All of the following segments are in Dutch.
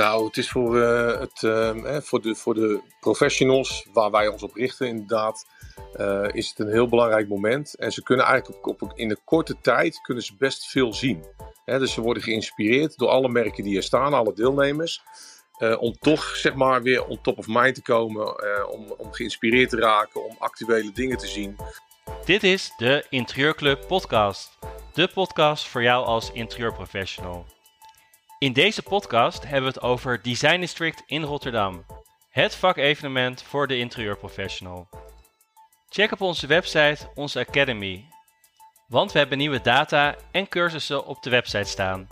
Nou, het is voor, eh, het, uh, voor, de, voor de professionals waar wij ons op richten, inderdaad, uh, is het een heel belangrijk moment. En ze kunnen eigenlijk op, in een korte tijd kunnen ze best veel zien. Dus ze worden geïnspireerd door alle merken die er staan, alle deelnemers. Uh, om toch zeg maar weer on top of mind te komen, om, om geïnspireerd te raken, om actuele dingen te zien. Dit is de Interieurclub podcast. De podcast voor jou als interieurprofessional. In deze podcast hebben we het over Design District in Rotterdam. Het vakevenement voor de interieurprofessional. Check op onze website onze Academy. Want we hebben nieuwe data en cursussen op de website staan.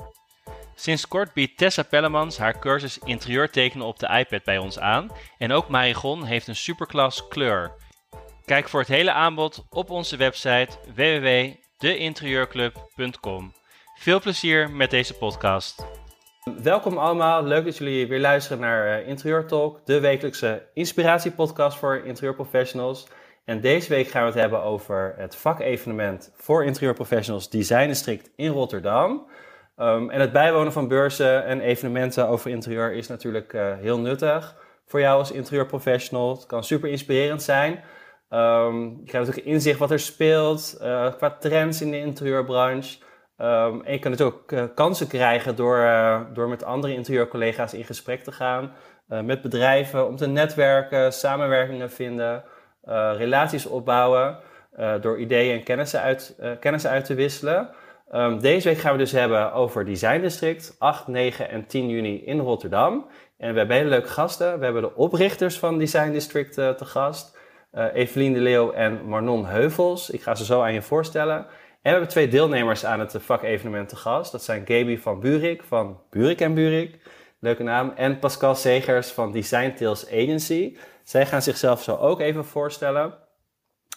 Sinds kort biedt Tessa Pellemans haar cursus interieur tekenen op de iPad bij ons aan. En ook Marigon heeft een superklas kleur. Kijk voor het hele aanbod op onze website www.deinterieurclub.com. Veel plezier met deze podcast. Welkom allemaal, leuk dat jullie weer luisteren naar uh, Interieur Talk, de wekelijkse inspiratiepodcast voor interieurprofessionals. En deze week gaan we het hebben over het vakevenement voor interieurprofessionals Design District in Rotterdam. Um, en het bijwonen van beurzen en evenementen over interieur is natuurlijk uh, heel nuttig voor jou als interieurprofessional. Het kan super inspirerend zijn. Um, je krijgt natuurlijk inzicht wat er speelt uh, qua trends in de interieurbranche. Um, je kan natuurlijk ook uh, kansen krijgen door, uh, door met andere interieurcollega's in gesprek te gaan. Uh, met bedrijven om te netwerken, samenwerkingen vinden, relaties opbouwen. door ideeën en kennissen uit, kennis uit te wisselen. Um, deze week gaan we dus hebben over Design District, 8, 9 en 10 juni in Rotterdam. En we hebben hele leuke gasten. We hebben de oprichters van Design District te gast. Evelien de Leeuw en Marnon Heuvels. Ik ga ze zo aan je voorstellen. En we hebben twee deelnemers aan het vakevenement te gast. Dat zijn Gaby van Burik van Burik en Burik, leuke naam. En Pascal Segers van Design Tales Agency. Zij gaan zichzelf zo ook even voorstellen.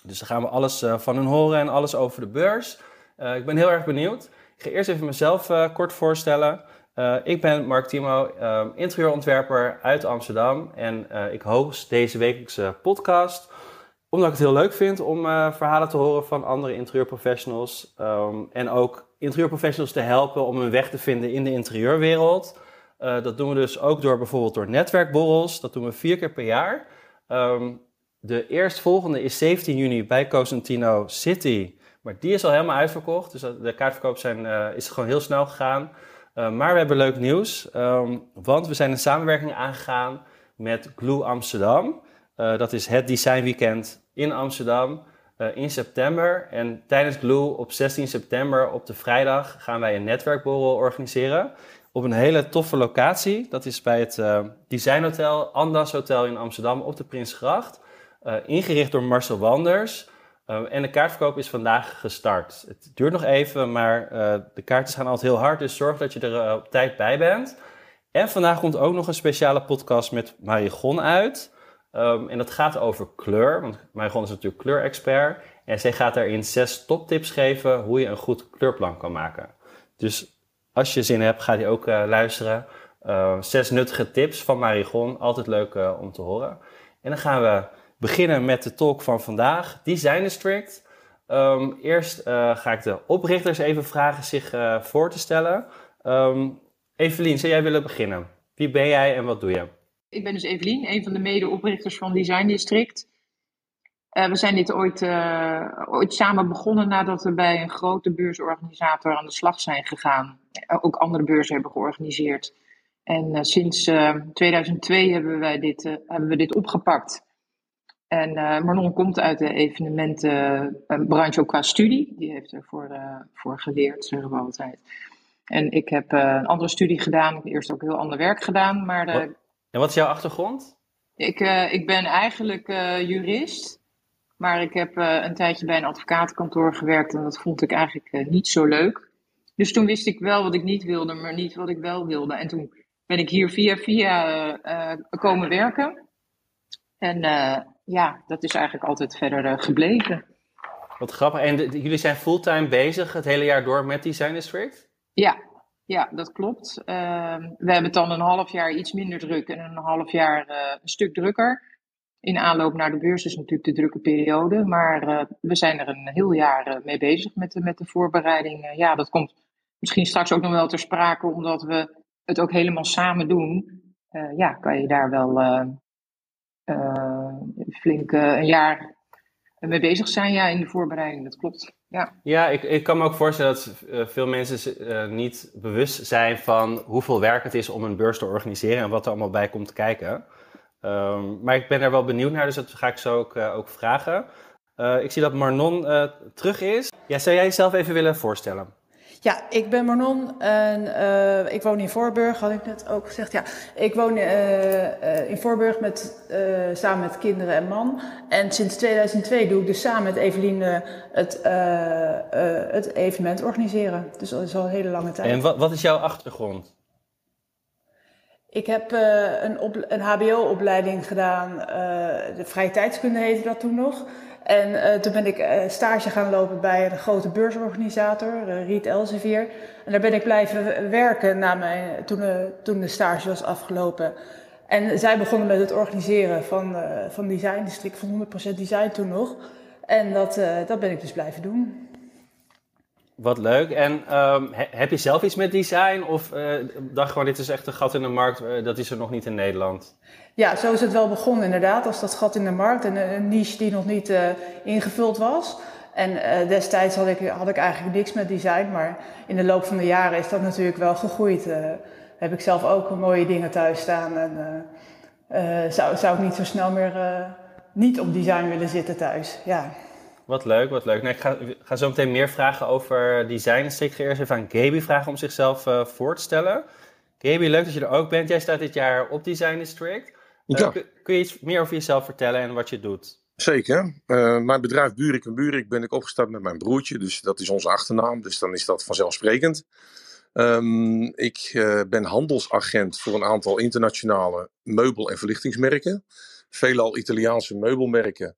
Dus dan gaan we alles uh, van hun horen en alles over de beurs. Uh, ik ben heel erg benieuwd. Ik ga eerst even mezelf uh, kort voorstellen. ik ben Mark Timo, interieurontwerper uit Amsterdam. En ik host deze wekelijkse podcast omdat ik het heel leuk vind om uh, verhalen te horen van andere interieurprofessionals. Um, en ook interieurprofessionals te helpen om hun weg te vinden in de interieurwereld. Uh, dat doen we dus ook door bijvoorbeeld door netwerkborrels. Dat doen we vier keer per jaar. Um, de eerstvolgende is 17 juni bij Cosentino City. Maar die is al helemaal uitverkocht. Dus de kaartverkoop zijn, uh, is gewoon heel snel gegaan. maar we hebben leuk nieuws. Um, want we zijn een samenwerking aangegaan met Glue Amsterdam. Dat is het Design Weekend in Amsterdam uh, in september. En tijdens Glue op 16 september op de vrijdag gaan wij een netwerkborrel organiseren. Op een hele toffe locatie. Dat is bij het uh, Design Hotel, Andas Hotel in Amsterdam op de Prinsgracht. ingericht door Marcel Wanders. en de kaartverkoop is vandaag gestart. Het duurt nog even, maar de kaarten gaan altijd heel hard. Dus zorg dat je er op tijd bij bent. En vandaag komt ook nog een speciale podcast met Marigon uit. Um, en dat gaat over kleur, want Marigon is natuurlijk kleurexpert. En zij gaat daarin zes toptips geven hoe je een goed kleurplan kan maken. Dus als je zin hebt, ga je ook uh, luisteren. Uh, zes nuttige tips van Marigon, altijd leuk uh, om te horen. En dan gaan we beginnen met de talk van vandaag, Design District. Um, eerst ga ik de oprichters even vragen zich voor te stellen. Evelien, zou jij willen beginnen? Wie ben jij en wat doe je? Ik ben dus Evelien, een van de medeoprichters van Design District. Uh, we zijn dit ooit, uh, ooit samen begonnen nadat we bij een grote beursorganisator aan de slag zijn gegaan. Uh, ook andere beurzen hebben georganiseerd. En sinds 2002 hebben, wij dit, hebben we dit opgepakt. En Marlon komt uit de evenementenbranche ook qua studie. Die heeft ervoor voor geleerd, zeggen we altijd. En ik heb een andere studie gedaan. Eerst ook heel ander werk gedaan. Maar en wat is jouw achtergrond? Ik, uh, ik ben eigenlijk uh, jurist. Maar ik heb uh, een tijdje bij een advocatenkantoor gewerkt en dat vond ik eigenlijk niet zo leuk. Dus toen wist ik wel wat ik niet wilde, maar niet wat ik wel wilde. En toen ben ik hier via via komen werken. En ja, dat is eigenlijk altijd verder gebleven. Wat grappig. En jullie zijn fulltime bezig het hele jaar door met Design District? Ja, ja, dat klopt. Uh, we hebben dan een half jaar iets minder druk en een half jaar uh, een stuk drukker. In aanloop naar de beurs is natuurlijk de drukke periode, maar uh, we zijn er een heel jaar eh, mee bezig met de, met de voorbereiding. ja, dat komt misschien straks ook nog wel ter sprake, omdat we het ook helemaal samen doen, ja, kan je daar wel flink een jaar mee bezig zijn ja, in de voorbereiding. Dat klopt. Ja, ja ik, ik kan me ook voorstellen dat veel mensen niet bewust zijn van hoeveel werk het is om een beurs te organiseren en wat er allemaal bij komt kijken. Um, maar ik ben er wel benieuwd naar, dus dat ga ik zo ook, uh, ook vragen. Ik zie dat Marnon terug is. Ja, zou jij jezelf even willen voorstellen? Ja, ik ben Marnon en uh, ik woon in Voorburg, had ik net ook gezegd. Ja, ik woon uh, in Voorburg met, samen met kinderen en man. En sinds 2002 doe ik dus samen met Eveline het, het evenement organiseren. Dus dat is al een hele lange tijd. En wat, wat is jouw achtergrond? Ik heb een, een HBO-opleiding gedaan, de vrije tijdskunde heette dat toen nog. En uh, toen ben ik stage gaan lopen bij een grote beursorganisator, Riet Elsevier. En daar ben ik blijven werken na mijn, toen, toen de stage was afgelopen. En zij begonnen met het organiseren van, van design district, van 100% design toen nog. En dat, dat ben ik dus blijven doen. Wat leuk. En um, heb je zelf iets met design? Of uh, dacht gewoon, dit is echt een gat in de markt, dat is er nog niet in Nederland? Ja, zo is het wel begonnen inderdaad, als dat gat in de markt. En een niche die nog niet uh, ingevuld was. En destijds had ik, had ik eigenlijk niks met design. Maar in de loop van de jaren is dat natuurlijk wel gegroeid. heb ik zelf ook mooie dingen thuis staan. En zou, zou ik niet zo snel meer niet op design willen zitten thuis. Ja. Wat leuk, wat leuk. Nou, ik ga, ga, zo meteen meer vragen over design. Dus ik ga eerst even aan Gaby vragen om zichzelf voor te stellen. Gaby, leuk dat je er ook bent. Jij staat dit jaar op Design District. Ja. kun, je iets meer over jezelf vertellen en wat je doet? Zeker. Uh, mijn bedrijf Burik en Burik ben ik opgestart met mijn broertje. Dus dat is onze achternaam. Dus dan is dat vanzelfsprekend. Um, ik ben handelsagent voor een aantal internationale meubel- en verlichtingsmerken. Veelal Italiaanse meubelmerken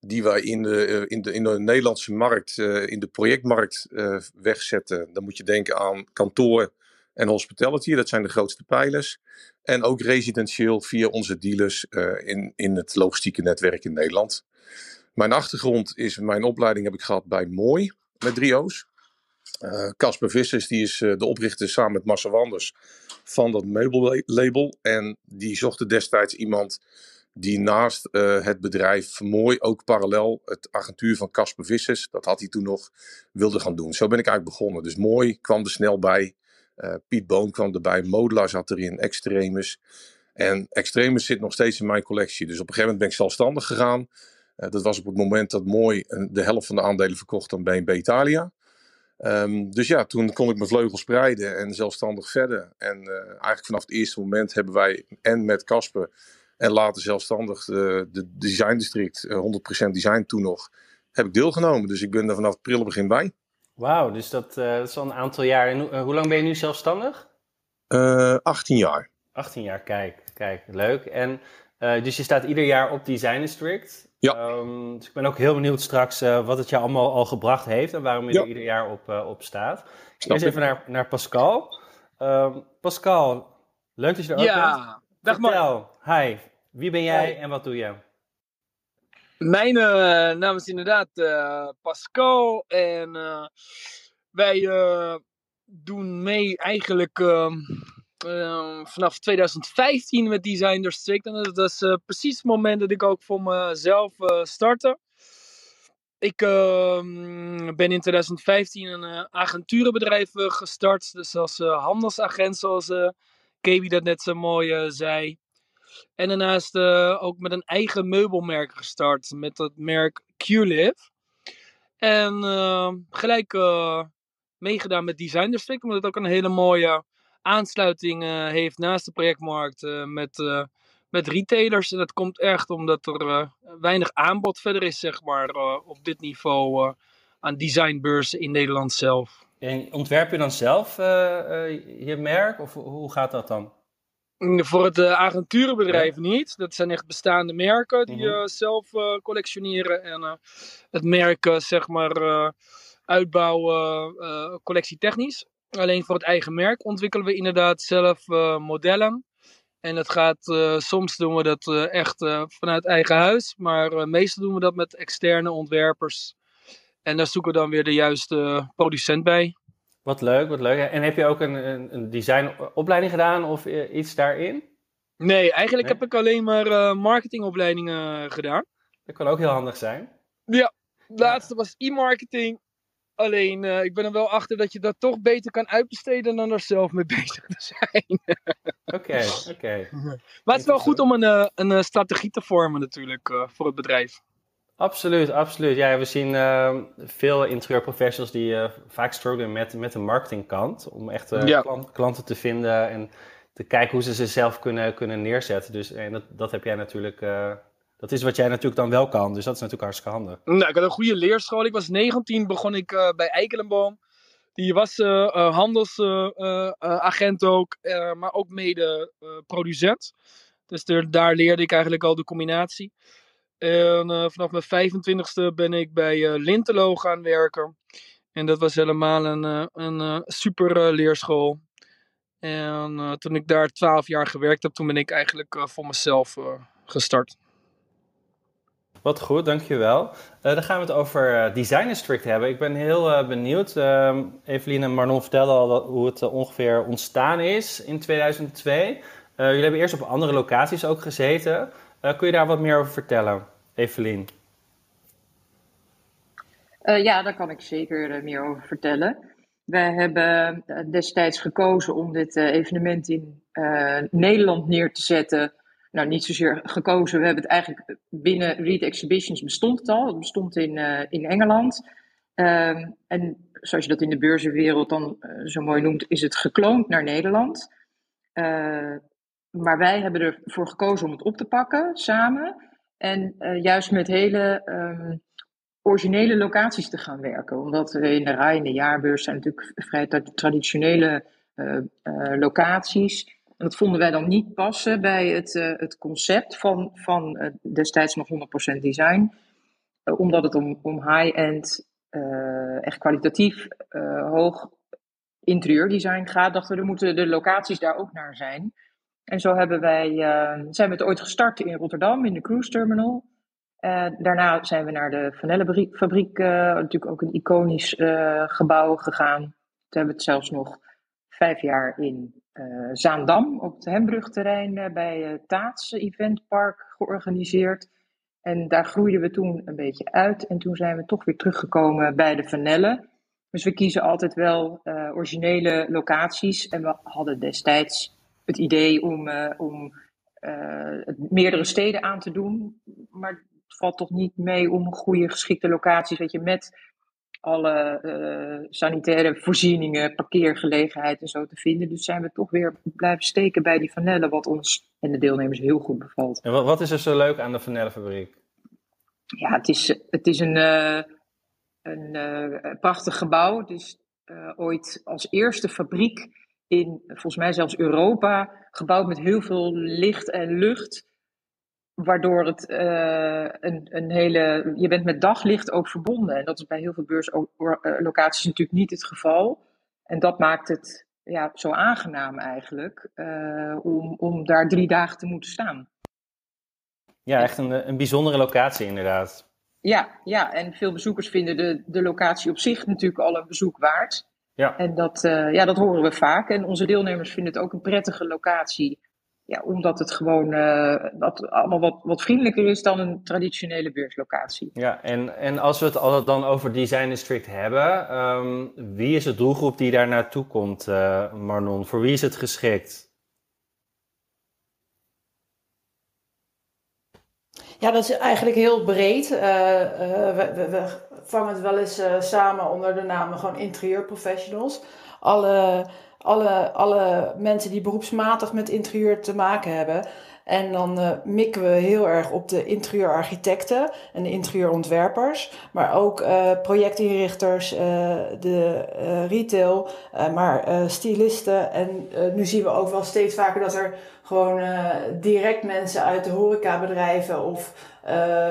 die wij in de, eh, in de, in de Nederlandse markt, eh, in de projectmarkt wegzetten. Dan moet je denken aan kantoor en hospitality, dat zijn de grootste pijlers. En ook residentieel via onze dealers in, in het logistieke netwerk in Nederland. Mijn achtergrond is, mijn opleiding heb ik gehad bij Mooi, met drie O's. Casper Vissers, die is de oprichter samen met Marcel Wanders van dat meubellabel. En die zochten destijds iemand die naast het bedrijf mooi ook parallel het agentuur van Casper Vissers, dat had hij toen nog, wilde gaan doen. Zo ben ik eigenlijk begonnen. Dus mooi kwam er snel bij. Uh, Piet Boon kwam erbij, Modula zat erin, Extremus. En Extremus zit nog steeds in mijn collectie. Dus op een gegeven moment ben ik zelfstandig gegaan. Uh, dat was op het moment dat Mooi de helft van de aandelen verkocht aan BNB Italia. Um, dus ja, toen kon ik mijn vleugels spreiden en zelfstandig verder. En eigenlijk vanaf het eerste moment hebben wij en met Casper en later zelfstandig de, de Design District, 100% eh, design toen nog, heb ik deelgenomen. Dus ik ben er vanaf prille begin bij. Wauw, dus dat, uh, dat, is al een aantal jaar. En uh, hoe lang ben je nu zelfstandig? Uh, 18 jaar. 18 jaar, kijk, kijk, leuk. En dus je staat ieder jaar op Design District. Ja. Um, dus ik ben ook heel benieuwd straks wat het je allemaal al gebracht heeft en waarom je ja. er ieder jaar op, op staat. Snap Eerst even naar, naar Pascal. Um, Pascal, leuk dat je er ook ja. bent. Dag Vertel, hi. Wie ben jij en wat doe je? Mijn uh, naam is inderdaad uh, Pascal en uh, wij doen mee eigenlijk ehm, ehm, vanaf 2015 met Design District. En dat is precies het moment dat ik ook voor mezelf startte. Ik ehm, ben in 2015 een agenturenbedrijf gestart, dus als handelsagent zoals Kebi dat net zo mooi zei. En daarnaast uh, ook met een eigen meubelmerk gestart. Met dat merk QLive. En uh, gelijk meegedaan met Design District. Omdat het ook een hele mooie aansluiting heeft naast de projectmarkt. met, met retailers. En dat komt echt omdat er weinig aanbod verder is, zeg maar, op dit niveau aan designbeurzen in Nederland zelf. En ontwerp je dan zelf je merk of hoe gaat dat dan? Voor het uh, ja. niet. Dat zijn echt bestaande merken die mm -hmm. zelf collectioneren en het merk zeg maar uitbouwen collectietechnisch. Alleen voor het eigen merk ontwikkelen we inderdaad zelf modellen. En dat gaat, soms doen we dat echt vanuit eigen huis, maar meestal doen we dat met externe ontwerpers en daar zoeken we dan weer de juiste producent bij. Wat leuk, wat leuk. En heb je ook een, een, een designopleiding gedaan of iets daarin? Nee, eigenlijk heb ik alleen maar marketingopleidingen gedaan. Dat kan ook heel handig zijn. Ja, de laatste was e-marketing. Alleen, uh, ik ben er wel achter dat je dat toch beter kan uitbesteden dan er zelf mee bezig te zijn. Oké, oké. Maar het is wel goed om een, een strategie te vormen natuurlijk voor het bedrijf. Absoluut, absoluut. Ja, we zien ehm, veel interieurprofessionals die vaak struggelen met, met de marketingkant. Om echt ja. klant, klanten te vinden en te kijken hoe ze zichzelf kunnen, kunnen neerzetten. Dus en dat, dat heb jij natuurlijk dat is wat jij natuurlijk dan wel kan. Dus dat is natuurlijk hartstikke handig. Nou, ik had een goede leerschool. Ik was 19, begon ik uh, bij Eikelenboom. Die was uh, handelsagent ook, maar ook mede producent. Dus daar leerde ik eigenlijk al de combinatie. En vanaf mijn 25ste ben ik bij Lintelo gaan werken. En dat was helemaal een, een super leerschool. En toen ik daar 12 jaar gewerkt heb, toen ben ik eigenlijk voor mezelf gestart. Wat goed, dankjewel. Uh, dan gaan we het over uh, Design District hebben. Ik ben heel uh, benieuwd. Uh, Evelien en Marlon vertelden al hoe het ongeveer ontstaan is in 2002. jullie hebben eerst op andere locaties ook gezeten. Kun je daar wat meer over vertellen, Evelien? ja, daar kan ik zeker meer over vertellen. Wij hebben destijds gekozen om dit evenement in Nederland neer te zetten nou, niet zozeer gekozen. We hebben het eigenlijk binnen Read Exhibitions bestond het al. Het bestond in, in Engeland. Um, en zoals je dat in de beurzenwereld dan zo mooi noemt, is het gekloond naar Nederland. Uh, maar wij hebben ervoor gekozen om het op te pakken samen. En juist met hele um, originele locaties te gaan werken. Omdat in de RAI en de jaarbeurs zijn natuurlijk vrij traditionele locaties. En dat vonden wij dan niet passen bij het, het concept van, van destijds nog 100% design. Omdat het om, om high-end, echt kwalitatief hoog interieurdesign gaat, dachten we, er moeten de locaties daar ook naar zijn. En zo hebben wij, zijn we het ooit gestart in Rotterdam, in de cruise terminal. daarna zijn we naar de Vanellenfabriek, natuurlijk ook een iconisch gebouw gegaan. Toen hebben we het zelfs nog vijf jaar in uh, Zaandam op het Hembrugterrein uh, bij het uh, Taats Eventpark georganiseerd. En daar groeiden we toen een beetje uit. En toen zijn we toch weer teruggekomen bij de Vanelle. Dus we kiezen altijd wel uh, originele locaties. En we hadden destijds het idee om, om meerdere steden aan te doen. Maar het valt toch niet mee om goede geschikte locaties, weet je, met alle uh, sanitaire voorzieningen, parkeergelegenheid en zo te vinden. Dus zijn we toch weer blijven steken bij die vanellen, wat ons en de deelnemers heel goed bevalt. En wat is er zo leuk aan de vanellenfabriek? Ja, het is, het is een, uh, een uh, prachtig gebouw. Het is ooit als eerste fabriek in, volgens mij zelfs Europa, gebouwd met heel veel licht en lucht waardoor het uh, een, een hele. Je bent met daglicht ook verbonden. En dat is bij heel veel beurslocaties natuurlijk niet het geval. En dat maakt het ja, zo aangenaam eigenlijk uh, om, om daar drie dagen te moeten staan. Ja, echt een, een bijzondere locatie inderdaad. Ja, ja, en veel bezoekers vinden de, de locatie op zich natuurlijk al een bezoek waard. Ja. En dat, uh, ja, dat horen we vaak. En onze deelnemers vinden het ook een prettige locatie ja, omdat het gewoon uh, wat, allemaal wat, wat vriendelijker is dan een traditionele beurslocatie. Ja, en, en als we het dan over Design District hebben, um, wie is de doelgroep die daar naartoe komt, uh, Marnon? Voor wie is het geschikt? Ja, dat is eigenlijk heel breed. Uh, we, we, we, vangen het wel eens samen onder de naam gewoon interieurprofessionals. Alle alle, alle mensen die beroepsmatig met interieur te maken hebben. En dan uh, mikken we heel erg op de interieurarchitecten en de interieurontwerpers. Maar ook uh, projectinrichters, uh, de retail, maar stylisten. En nu zien we ook wel steeds vaker dat er gewoon direct mensen uit de horecabedrijven of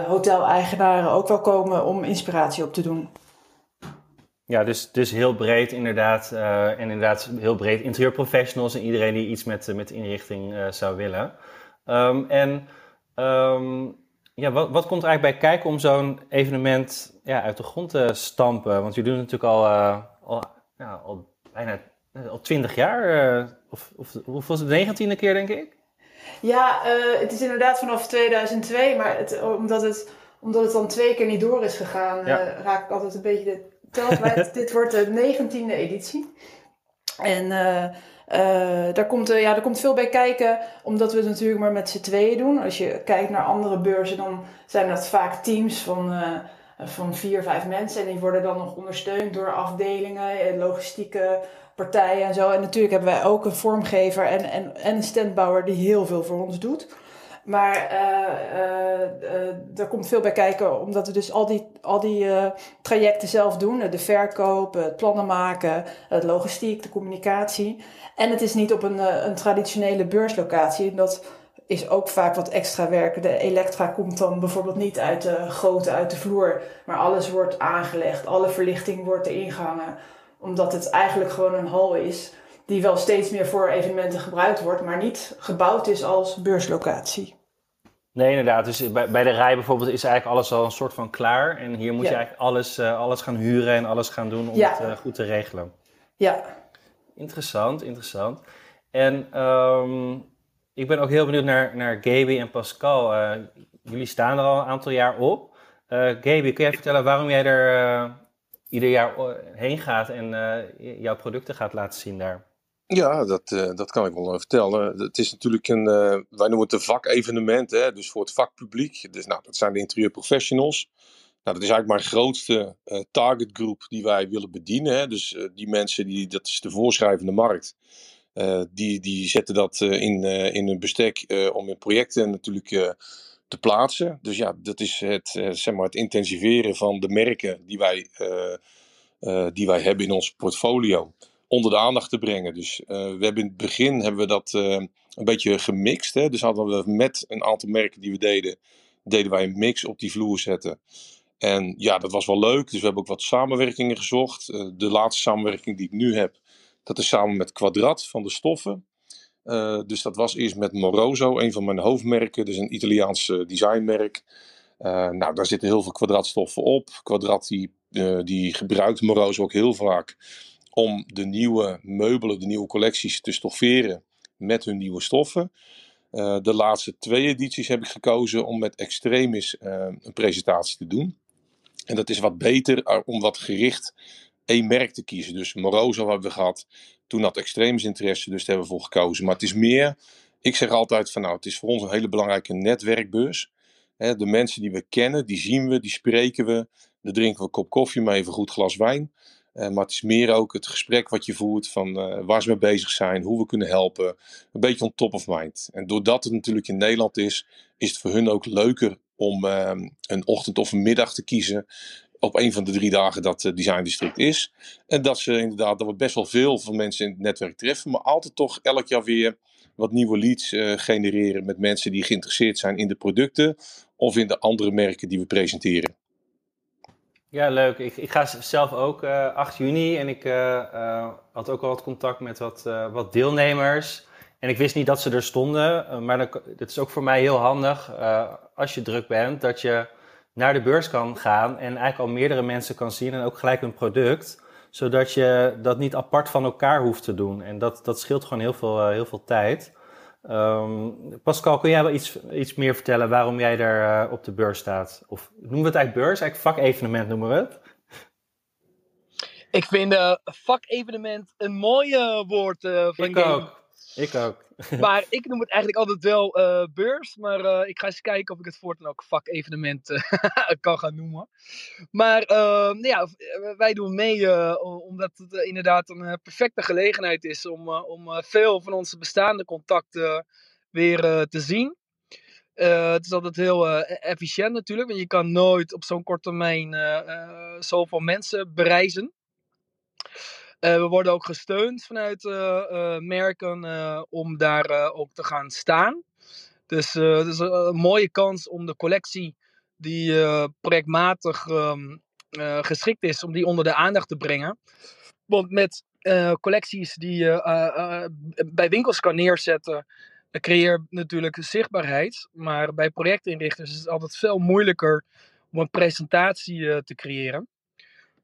hoteleigenaren ook wel komen om inspiratie op te doen. Ja, dus, dus heel breed inderdaad. En inderdaad heel breed interieurprofessionals en iedereen die iets met, met inrichting zou willen. Um, en um, ja, wat, wat komt er eigenlijk bij kijken om zo'n evenement ja, uit de grond te stampen? Want jullie doen het natuurlijk al, uh, al, ja, al bijna al twintig jaar, of, of, of was het de negentiende keer, denk ik? Ja, het is inderdaad vanaf 2002, maar het, omdat, het, omdat het dan twee keer niet door is gegaan, raak ik altijd een beetje de tel kwijt. Dit wordt de negentiende editie. En uh, daar, komt, uh, ja, daar komt veel bij kijken, omdat we het natuurlijk maar met z'n tweeën doen. Als je kijkt naar andere beurzen, dan zijn dat vaak teams van, uh, van vier, vijf mensen. En die worden dan nog ondersteund door afdelingen, logistieke partijen en zo. En natuurlijk hebben wij ook een vormgever en, en, en een standbouwer die heel veel voor ons doet. Maar uh, er komt veel bij kijken, omdat we dus al die, al die trajecten zelf doen. De verkoop, het plannen maken, het logistiek, de communicatie. En het is niet op een, een traditionele beurslocatie. Dat is ook vaak wat extra werk. De elektra komt dan bijvoorbeeld niet uit de goten, uit de vloer. Maar alles wordt aangelegd, alle verlichting wordt erin gehangen. Omdat het eigenlijk gewoon een hal is die wel steeds meer voor evenementen gebruikt wordt, maar niet gebouwd is als beurslocatie. Nee, inderdaad. Dus bij, bij de rij bijvoorbeeld is eigenlijk alles al een soort van klaar. En hier moet je eigenlijk alles, uh, alles gaan huren en alles gaan doen om het uh, goed te regelen. Ja. Interessant, interessant. En um, ik ben ook heel benieuwd naar, naar Gaby en Pascal. Uh, jullie staan er al een aantal jaar op. Gaby, kun jij vertellen waarom jij er ieder jaar heen gaat en jouw producten gaat laten zien daar? Ja, dat, uh, dat kan ik wel uh, vertellen. Het is natuurlijk een, uh, wij noemen het een vakevenement, hè, dus voor het vakpubliek. Dus, nou, dat zijn de interieurprofessionals. Nou, dat is eigenlijk mijn grootste targetgroep die wij willen bedienen. Hè. Dus die mensen, die, dat is de voorschrijvende markt. die, die zetten dat in, in een bestek om in projecten natuurlijk te plaatsen. Dus ja, dat is het, zeg maar het intensiveren van de merken die wij, die wij hebben in ons portfolio onder de aandacht te brengen. Dus uh, we hebben in het begin hebben we dat uh, een beetje gemixt. Hè? Dus hadden we met een aantal merken die we deden, deden wij een mix op die vloer zetten. En ja, dat was wel leuk. Dus we hebben ook wat samenwerkingen gezocht. Uh, de laatste samenwerking die ik nu heb, dat is samen met Quadrat van de stoffen. dus dat was eerst met Moroso, een van mijn hoofdmerken. Dus een Italiaans designmerk. nou, daar zitten heel veel kwadratstoffen op. Quadrat die, die gebruikt Moroso ook heel vaak om de nieuwe meubelen, de nieuwe collecties te stofferen met hun nieuwe stoffen. Uh, de laatste twee edities heb ik gekozen om met Extremis uh, een presentatie te doen. En dat is wat beter uh, om wat gericht één merk te kiezen. Dus Moroso hebben we gehad. Toen had Extremis interesse, dus daar hebben we voor gekozen. Maar het is meer, ik zeg altijd van nou, het is voor ons een hele belangrijke netwerkbeurs. De mensen die we kennen, die zien we, die spreken we. Daar drinken we een kop koffie mee, even een goed glas wijn. Uh, maar het is meer ook het gesprek wat je voert van uh, waar ze mee bezig zijn, hoe we kunnen helpen. Een beetje on top of mind. En doordat het natuurlijk in Nederland is, is het voor hun ook leuker om uh, een ochtend of een middag te kiezen op een van de drie dagen dat het design district is. En dat ze inderdaad, dat we best wel veel van mensen in het netwerk treffen, maar altijd toch elk jaar weer wat nieuwe leads uh, genereren met mensen die geïnteresseerd zijn in de producten of in de andere merken die we presenteren. Ja, leuk. Ik, ik ga zelf ook uh, eh, 8 juni en ik uh, uh, had ook al wat contact met wat, wat deelnemers. En ik wist niet dat ze er stonden, maar het is ook voor mij heel handig als je druk bent, dat je naar de beurs kan gaan en eigenlijk al meerdere mensen kan zien en ook gelijk een product, zodat je dat niet apart van elkaar hoeft te doen. En dat, dat scheelt gewoon heel veel, heel veel tijd. Um, Pascal, kun jij wel iets, iets meer vertellen waarom jij daar uh, op de beurs staat? Of noemen we het eigenlijk beurs? Eigenlijk vakevenement noemen we het. Ik vind uh, vakevenement een mooi woord van Ik ook. Ik ook. maar ik noem het eigenlijk altijd wel uh, beurs. Maar uh, ik ga eens kijken of ik het voortaan ook vakevenement uh, kan gaan noemen. Maar ehm, nou ja, wij doen mee omdat het inderdaad een perfecte gelegenheid is om, om veel van onze bestaande contacten weer te zien. het is altijd heel efficiënt natuurlijk, want je kan nooit op zo'n korte termijn zoveel mensen bereizen. Uh, we worden ook gesteund vanuit uh, merken om daar ook te gaan staan. Dus het is een mooie kans om de collectie die projectmatig um, geschikt is, om die onder de aandacht te brengen. Want met collecties die je bij winkels kan neerzetten, creëer je natuurlijk zichtbaarheid. Maar bij projectinrichters is het altijd veel moeilijker om een presentatie te creëren.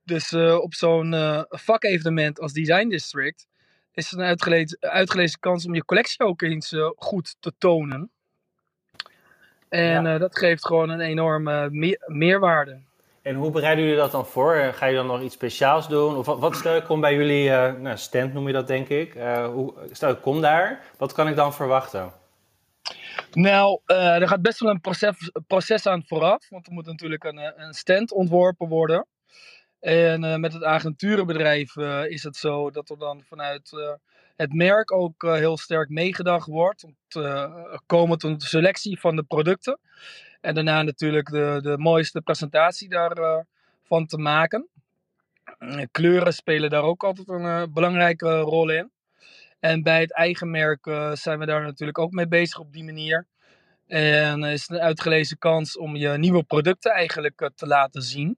Dus op zo'n vakevenement als Design District is het een uitgelezen, uitgelezen kans om je collectie ook eens goed te tonen. En dat geeft gewoon een enorme meerwaarde. En hoe bereiden jullie dat dan voor? Ga je dan nog iets speciaals doen? Of wat, wat stel ik kom bij jullie, uh, nou, stand noem je dat denk ik. Uh, hoe, stel ik kom daar, wat kan ik dan verwachten? Nou, uh, er gaat best wel een proces, proces aan vooraf. Want er moet natuurlijk een, een stand ontworpen worden. En met het agenturenbedrijf is het zo dat er dan vanuit het merk ook heel sterk meegedacht wordt. Komen tot de selectie van de producten. En daarna natuurlijk de, de mooiste presentatie daarvan te maken. Kleuren spelen daar ook altijd een belangrijke rol in. En bij het eigen merk zijn we daar natuurlijk ook mee bezig op die manier. En is het een uitgelezen kans om je nieuwe producten eigenlijk te laten zien.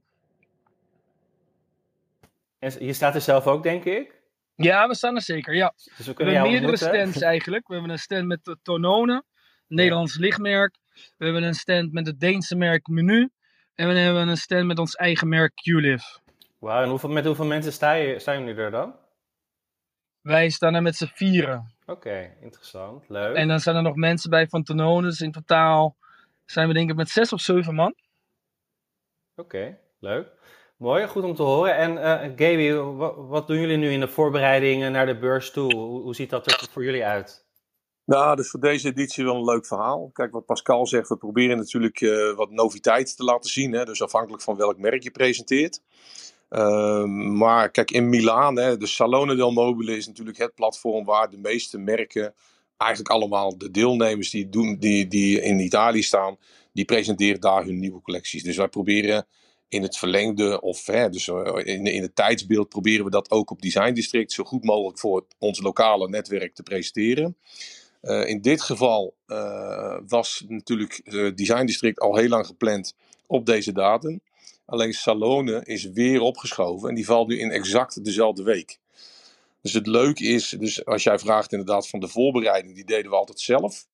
En je staat er zelf ook, denk ik? Ja, we staan er zeker, ja. Dus we, we hebben meerdere stands eigenlijk. We hebben een stand met de Tonone, Nederlands lichtmerk. We hebben een stand met het Deense merk Menu. En we hebben een stand met ons eigen merk QLIV. Wauw, en hoeveel, met hoeveel mensen sta je, staan jullie er dan? Wij staan er met z'n vieren. Oké, interessant. Leuk. En dan zijn er nog mensen bij van Tonone. Dus in totaal zijn we denk ik met zes of zeven man. Oké, leuk. Mooi, goed om te horen. En uh, Gaby, wat, doen jullie nu in de voorbereidingen naar de beurs toe? Hoe, ziet dat er voor jullie uit? Nou, dus voor deze editie wel een leuk verhaal. Kijk, wat Pascal zegt, we proberen natuurlijk uh, wat noviteit te laten zien. Hè? Dus afhankelijk van welk merk je presenteert. Uh, maar kijk, in Milaan, hè, de Salone del Mobile is natuurlijk het platform waar de meeste merken, eigenlijk allemaal de deelnemers die, doen, die, die in Italië staan, die presenteren daar hun nieuwe collecties. Dus wij proberen in het verlengde of hè, dus eh, in, in het tijdsbeeld proberen we dat ook op Design District zo goed mogelijk voor ons lokale netwerk te presenteren. Uh, in dit geval uh, was natuurlijk Design District al heel lang gepland op deze datum. Alleen Salone is weer opgeschoven en die valt nu in exact dezelfde week. Dus het leuke is, dus als jij vraagt inderdaad van de voorbereiding, die deden we altijd zelf.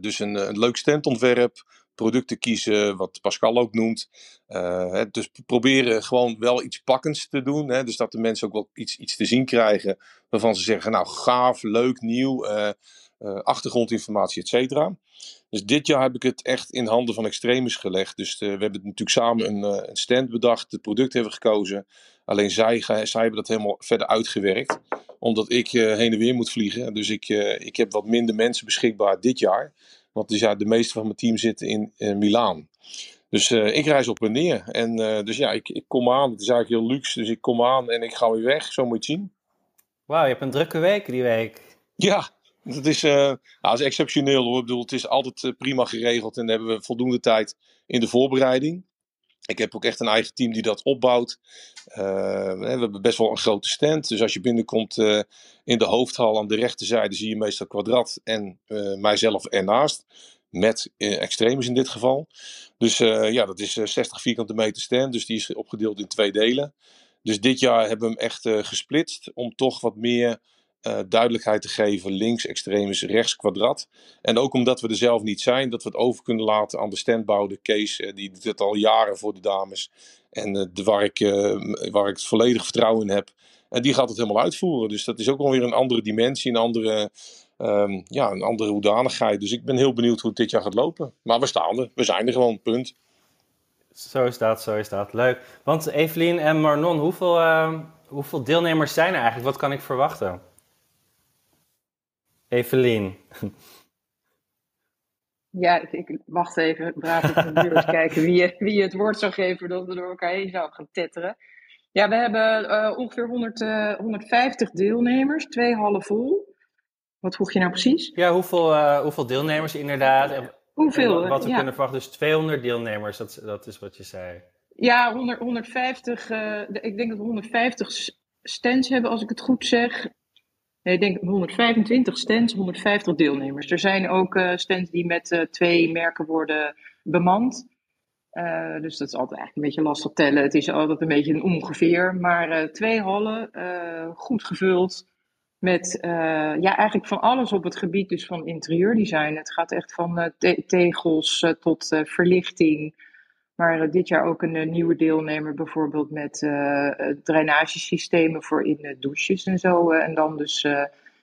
dus een, een leuk standontwerp, producten kiezen, wat Pascal ook noemt. Uh, dus proberen gewoon wel iets pakkends te doen. Hè, dus dat de mensen ook wel iets, iets te zien krijgen waarvan ze zeggen, nou gaaf, leuk, nieuw, uh, uh, achtergrondinformatie, et cetera. Dus dit jaar heb ik het echt in handen van Extremis gelegd. Dus we hebben natuurlijk samen een, een stand bedacht, het product hebben gekozen. Alleen zij, zij hebben dat helemaal verder uitgewerkt. Omdat ik heen en weer moet vliegen. Dus ik, ik heb wat minder mensen beschikbaar dit jaar. Want dus ja, de meeste van mijn team zitten in, in Milaan. Dus uh, ik reis op en neer. En uh, dus ja, ik, ik kom aan. Het is eigenlijk heel luxe. Dus ik kom aan en ik ga weer weg. Zo moet je het zien. Wauw, je hebt een drukke week die week. Ja, dat is, uh, nou, dat is exceptioneel hoor. Ik bedoel, het is altijd prima geregeld. En dan hebben we voldoende tijd in de voorbereiding. Ik heb ook echt een eigen team die dat opbouwt. Uh, we hebben best wel een grote stand. Dus als je binnenkomt uh, in de hoofdhal aan de rechterzijde zie je meestal kwadrat en uh, mijzelf ernaast. Met extremis in dit geval. Dus ja, dat is 60 vierkante meter stand. Dus die is opgedeeld in twee delen. Dus dit jaar hebben we hem echt gesplitst om toch wat meer uh, duidelijkheid te geven. Links extremis, rechts kwadrat. En ook omdat we er zelf niet zijn, dat we het over kunnen laten aan de standbouwer Kees. Uh, die doet al jaren voor de dames. En uh, de, waar, ik, waar ik het volledig vertrouwen in heb. En die gaat het helemaal uitvoeren. Dus dat is ook alweer een andere dimensie, een andere, um, ja, een andere hoedanigheid. Dus ik ben heel benieuwd hoe het dit jaar gaat lopen. Maar we staan er. We zijn er gewoon, punt. Zo is dat, zo is dat. Leuk. Want Evelien en Marnon, hoeveel, hoeveel deelnemers zijn er eigenlijk? Wat kan ik verwachten? Evelien. Ja, ik wacht even, braaf op de kijken wie, wie het woord zou geven dat we door elkaar heen zouden gaan tetteren. Ja, we hebben uh, ongeveer 100, uh, 150 deelnemers, twee hallen vol. Wat vroeg je nou precies? Ja, hoeveel, uh, hoeveel deelnemers inderdaad? Hoeveel? wat we ja. kunnen verwachten, dus 200 deelnemers, dat, dat is wat je zei. Ja, 100, 150, uh, ik denk dat we 150 stands hebben, als ik het goed zeg. Nee, ik denk 125 stands, 150 deelnemers. Er zijn ook uh, stands die met uh, twee merken worden bemand. Dus dat is altijd eigenlijk een beetje lastig tellen. Het is altijd een beetje een ongeveer. Maar twee hallen, goed gevuld. Met ja, eigenlijk van alles op het gebied dus van interieurdesign. Het gaat echt van te tegels tot verlichting. Maar dit jaar ook een nieuwe deelnemer, bijvoorbeeld met drainagesystemen voor in douches en zo. en dan dus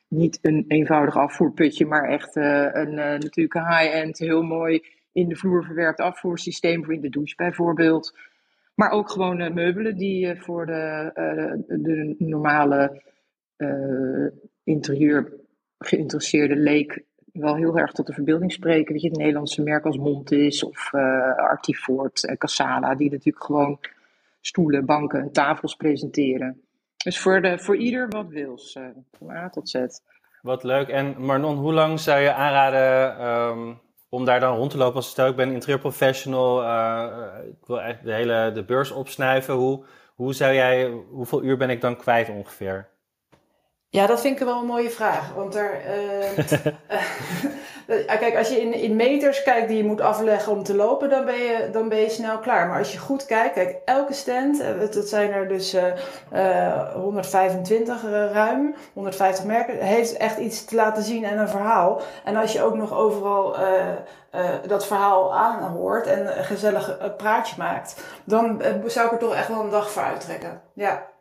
niet een eenvoudig afvoerputje, maar echt een natuurlijk een high-end, heel mooi in de vloer verwerkt afvoersysteem voor in de douche bijvoorbeeld. Maar ook gewoon meubelen die voor de, de normale interieur geïnteresseerde leek wel heel erg tot de verbeelding spreken. Weet je, het Nederlandse merk als Montis of uh, Artifort, uh, Casala, die natuurlijk gewoon stoelen, banken en tafels presenteren. Dus voor, de, voor ieder wat wils, uh, van A tot Z. Wat leuk. En Marnon, hoe lang zou je aanraden um, om daar dan rond te lopen? Als stel ik ben interieurprofessional, ik wil echt de hele de beurs opsnuiven. Hoe, hoe zou jij, hoeveel uur ben ik dan kwijt ongeveer? Ja, dat vind ik wel een mooie vraag. Want er, uh, kijk, als je in, in meters kijkt die je moet afleggen om te lopen, dan ben, je, dan ben je snel klaar. Maar als je goed kijkt, kijk, elke stand, dat zijn er dus uh, 125 ruim, 150 merken, heeft echt iets te laten zien en een verhaal. En als je ook nog overal dat verhaal aanhoort en een gezellig praatje maakt, dan zou ik er toch echt wel een dag voor uittrekken. Ja.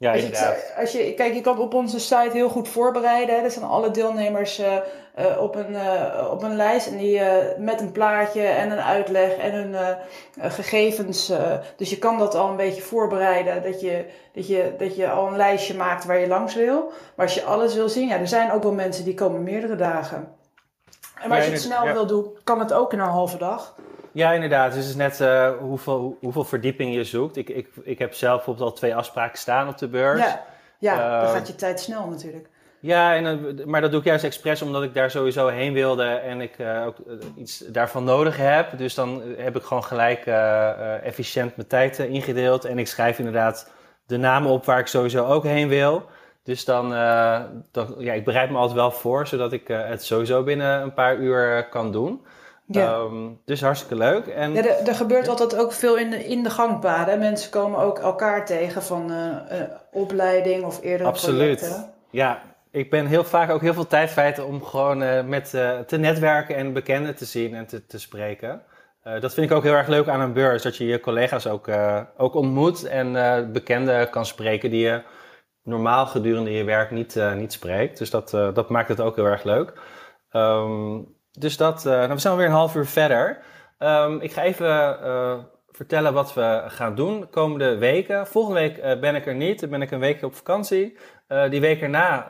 Ja, als Je, als je, kijk, je kan op onze site heel goed voorbereiden. Hè. Er zijn alle deelnemers uh, uh, op, een, uh, op een lijst en die met een plaatje en een uitleg en hun gegevens. dus je kan dat al een beetje voorbereiden. Dat je, dat, je, dat je al een lijstje maakt waar je langs wil. Maar als je alles wil zien, ja, er zijn ook wel mensen die komen meerdere dagen. En als je het snel wil doen, kan het ook in een halve dag. Ja, inderdaad. Dus het is net uh, hoeveel, hoeveel verdieping je zoekt. Ik, ik, ik heb zelf bijvoorbeeld al twee afspraken staan op de beurs. Ja, ja dan ehm, gaat je tijd snel natuurlijk. Ja, en, maar dat doe ik juist expres omdat ik daar sowieso heen wilde en ik uh, ook uh, iets daarvan nodig heb. Dus dan heb ik gewoon gelijk uh, efficiënt mijn tijd ingedeeld. En ik schrijf inderdaad de namen op waar ik sowieso ook heen wil. Dus dan, dan ja, ik bereid me altijd wel voor, zodat ik het sowieso binnen een paar uur kan doen. Ja. Ehm, dus hartstikke leuk. En, ja, er, er gebeurt altijd ook veel in de, in de gangpaden. Mensen komen ook elkaar tegen van uh, opleiding of eerdere Absoluut. projecten. Ja, ik ben heel vaak ook heel veel tijd kwijt om gewoon uh, met te netwerken en bekenden te zien en te, te spreken. dat vind ik ook heel erg leuk aan een beurs. Dat je je collega's ook, ook ontmoet en bekenden kan spreken die je normaal gedurende je werk niet, niet spreekt. Dus dat, dat maakt het ook heel erg leuk. Um, dus dat, uh, nou, we zijn alweer een half uur verder. Um, ik ga even uh, vertellen wat we gaan doen de komende weken. Volgende week uh, ben ik er niet, dan ben ik een weekje op vakantie. die week erna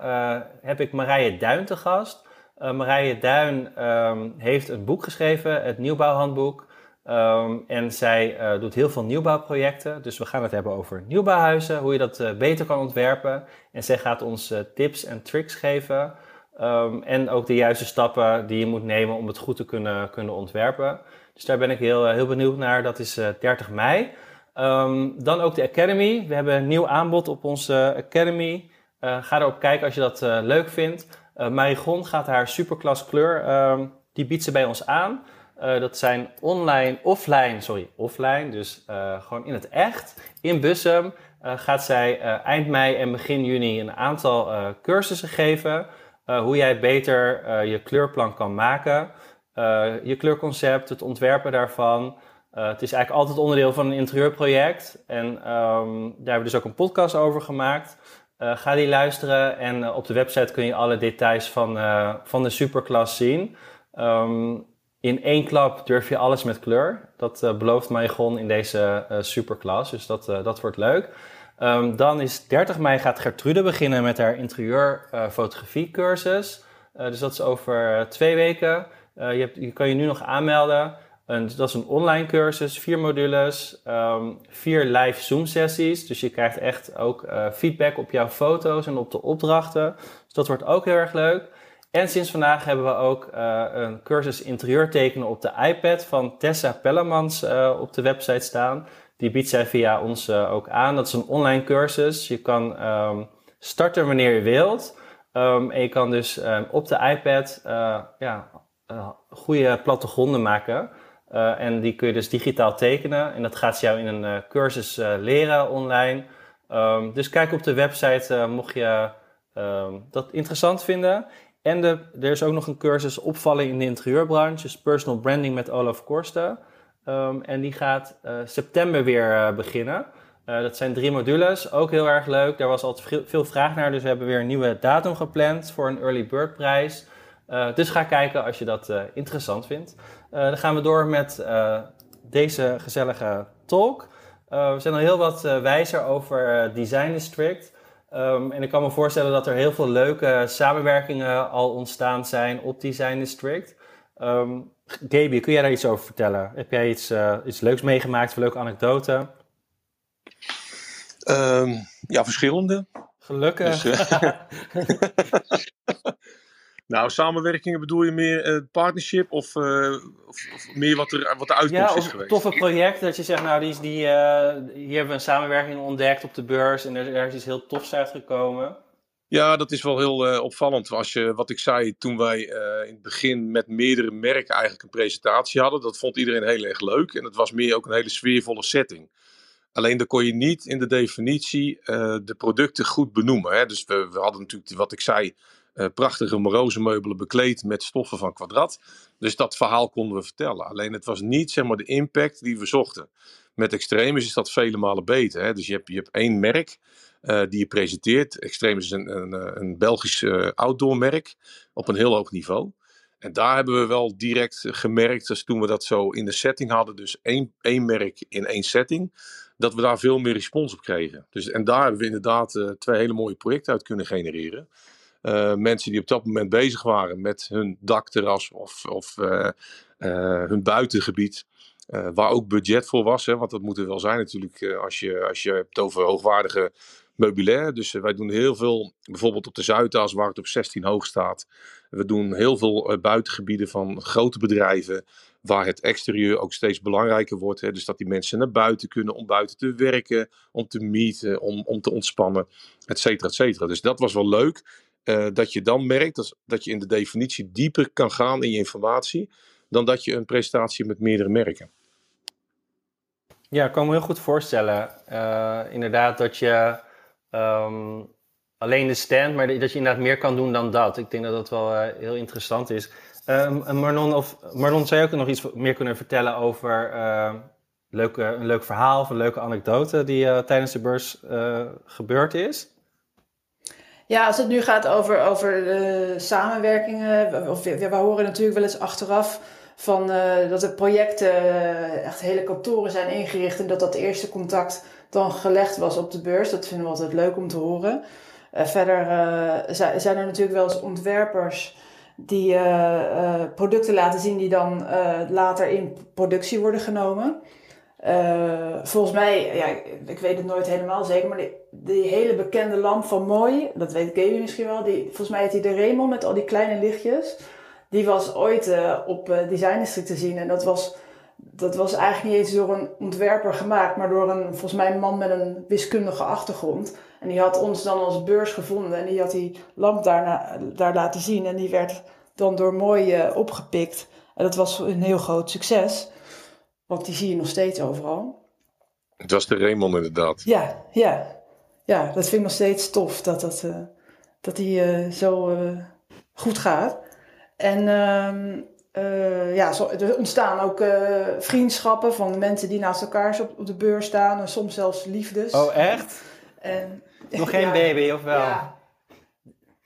heb ik Marije Duin te gast. Marije Duin um, heeft een boek geschreven, het Nieuwbouwhandboek. Um, en zij doet heel veel nieuwbouwprojecten. Dus we gaan het hebben over nieuwbouwhuizen, hoe je dat beter kan ontwerpen. En zij gaat ons tips en tricks geven Um, en ook de juiste stappen die je moet nemen om het goed te kunnen, kunnen ontwerpen. Dus daar ben ik heel, heel benieuwd naar. Dat is uh, eh, 30 mei. Um, dan ook de Academy. We hebben een nieuw aanbod op onze Academy. Uh, ga erop kijken als je dat uh, leuk vindt. Marigon gaat haar superklas kleur, um, die biedt ze bij ons aan. dat zijn online, offline, sorry, offline, dus gewoon in het echt. In Bussum gaat zij eind mei en begin juni een aantal cursussen geven. Eh, hoe jij beter uh, je kleurplan kan maken. Uh, je kleurconcept, het ontwerpen daarvan. het is eigenlijk altijd onderdeel van een interieurproject. En um, daar hebben we dus ook een podcast over gemaakt. ga die luisteren en op de website kun je alle details van, van de superklas zien. Um, in één klap durf je alles met kleur. Dat belooft Marigon in deze superklas, dus dat, dat wordt leuk. Um, dan is 30 mei gaat Gertrude beginnen met haar interieurfotografie uh, cursus. Uh, dus dat is over uh, twee weken. Je, hebt, je, kan je nu nog aanmelden. dat is een online cursus, vier modules, um, vier live Zoom sessies. Dus je krijgt echt ook feedback op jouw foto's en op de opdrachten. Dus dat wordt ook heel erg leuk. En sinds vandaag hebben we ook een cursus interieur tekenen op de iPad van Tessa Pellemans op de website staan. Die biedt zij via ons uh, ook aan. Dat is een online cursus. Je kan um, starten wanneer je wilt. Um, en je kan dus um, op de iPad uh, ja, uh, goede plattegronden maken. en die kun je dus digitaal tekenen. En dat gaat ze jou in een cursus leren online. dus kijk op de website mocht je dat interessant vinden. En er is ook nog een cursus opvallen in de interieurbranche. Dus personal branding met Olaf Korsten. Ehm, en die gaat september weer beginnen. dat zijn drie modules, ook heel erg leuk. Daar was altijd veel, veel vraag naar, dus we hebben weer een nieuwe datum gepland voor een early bird prijs. dus ga kijken als je dat interessant vindt. dan gaan we door met deze gezellige talk. we zijn al heel wat wijzer over Design District. Um, en ik kan me voorstellen dat er heel veel leuke samenwerkingen al ontstaan zijn op Design District. Um, Gaby, kun jij daar iets over vertellen? Heb jij iets, uh, iets leuks meegemaakt, een leuke anekdote? Um, ja, verschillende. Gelukkig. Dus, uh, Nou, samenwerkingen bedoel je meer uh, partnership of, of, of, meer wat, er, wat de uitkomst ja, is geweest? toffe projecten dat je zegt, nou, die, die, hier hebben we een samenwerking ontdekt op de beurs en er, er is iets heel tofs uitgekomen. Ja, dat is wel heel opvallend. Als je, wat ik zei, toen wij in het begin met meerdere merken eigenlijk een presentatie hadden, dat vond iedereen heel erg leuk. En het was meer ook een hele sfeervolle setting. Alleen dan kon je niet in de definitie de producten goed benoemen. Hè? Dus we, we hadden natuurlijk, wat ik zei, prachtige moroze meubelen bekleed met stoffen van kwadrat. Dus dat verhaal konden we vertellen. Alleen het was niet zeg maar, de impact die we zochten. Met Extremis is dat vele malen beter. Hè? Dus je hebt, je hebt één merk uh, die je presenteert. Extremis is een, een, eh, een Belgisch uh, outdoor merk op een heel hoog niveau. En daar hebben we wel direct gemerkt, dus toen we dat zo in de setting hadden, dus één, één merk in één setting, dat we daar veel meer respons op kregen. Dus, en daar hebben we inderdaad twee hele mooie projecten uit kunnen genereren. Mensen die op dat moment bezig waren met hun dakterras of, of hun buitengebied. waar ook budget voor was, hè, want dat moet er wel zijn natuurlijk als, je, als je hebt over hoogwaardige meubilair. Dus wij doen heel veel, bijvoorbeeld op de Zuidas waar het op 16 hoog staat. We doen heel veel buitengebieden van grote bedrijven waar het exterieur ook steeds belangrijker wordt. Hè? Dus dat die mensen naar buiten kunnen om buiten te werken, om te meeten, om, om te ontspannen, et cetera, et cetera. Dus dat was wel leuk. Uh, dat je dan merkt dat, dat je in de definitie dieper kan gaan in je informatie dan dat je een presentatie met meerdere merken. Ja, ik kan me heel goed voorstellen. Inderdaad, dat je um, alleen de stand, maar dat je inderdaad meer kan doen dan dat. Ik denk dat dat wel uh, heel interessant is. Um, of, Marlon, zou je ook nog iets meer kunnen vertellen over leuke, een leuk verhaal of een leuke anekdote die tijdens de beurs gebeurd is? Ja, als het nu gaat over, over samenwerkingen, of, we, we horen natuurlijk wel eens achteraf van, dat de projecten echt hele kantoren zijn ingericht en dat dat eerste contact dan gelegd was op de beurs. Dat vinden we altijd leuk om te horen. verder zijn er natuurlijk wel eens ontwerpers die producten laten zien die dan later in productie worden genomen. Volgens mij, ja, ik weet het nooit helemaal zeker, maar die, hele bekende lamp van Mooi, dat weet Gaby misschien wel, die, volgens mij heet die de Raymond met al die kleine lichtjes. Die was ooit op Design District te zien en dat was, dat was eigenlijk niet eens door een ontwerper gemaakt, maar door een, volgens mij een man met een wiskundige achtergrond. En die had ons dan als beurs gevonden en die had die lamp daar, daar laten zien en die werd dan door Mooi opgepikt. En dat was een heel groot succes. Want die zie je nog steeds overal. Het was de Raymond inderdaad. Ja, ja. Ja, dat vind ik nog steeds tof dat, dat, uh, dat die uh, zo goed gaat. En ehm, ja, zo, er ontstaan ook vriendschappen van mensen die naast elkaar op, op de beurs staan. En soms zelfs liefdes. Oh, echt? En, nog geen ja, baby, of wel? Ja.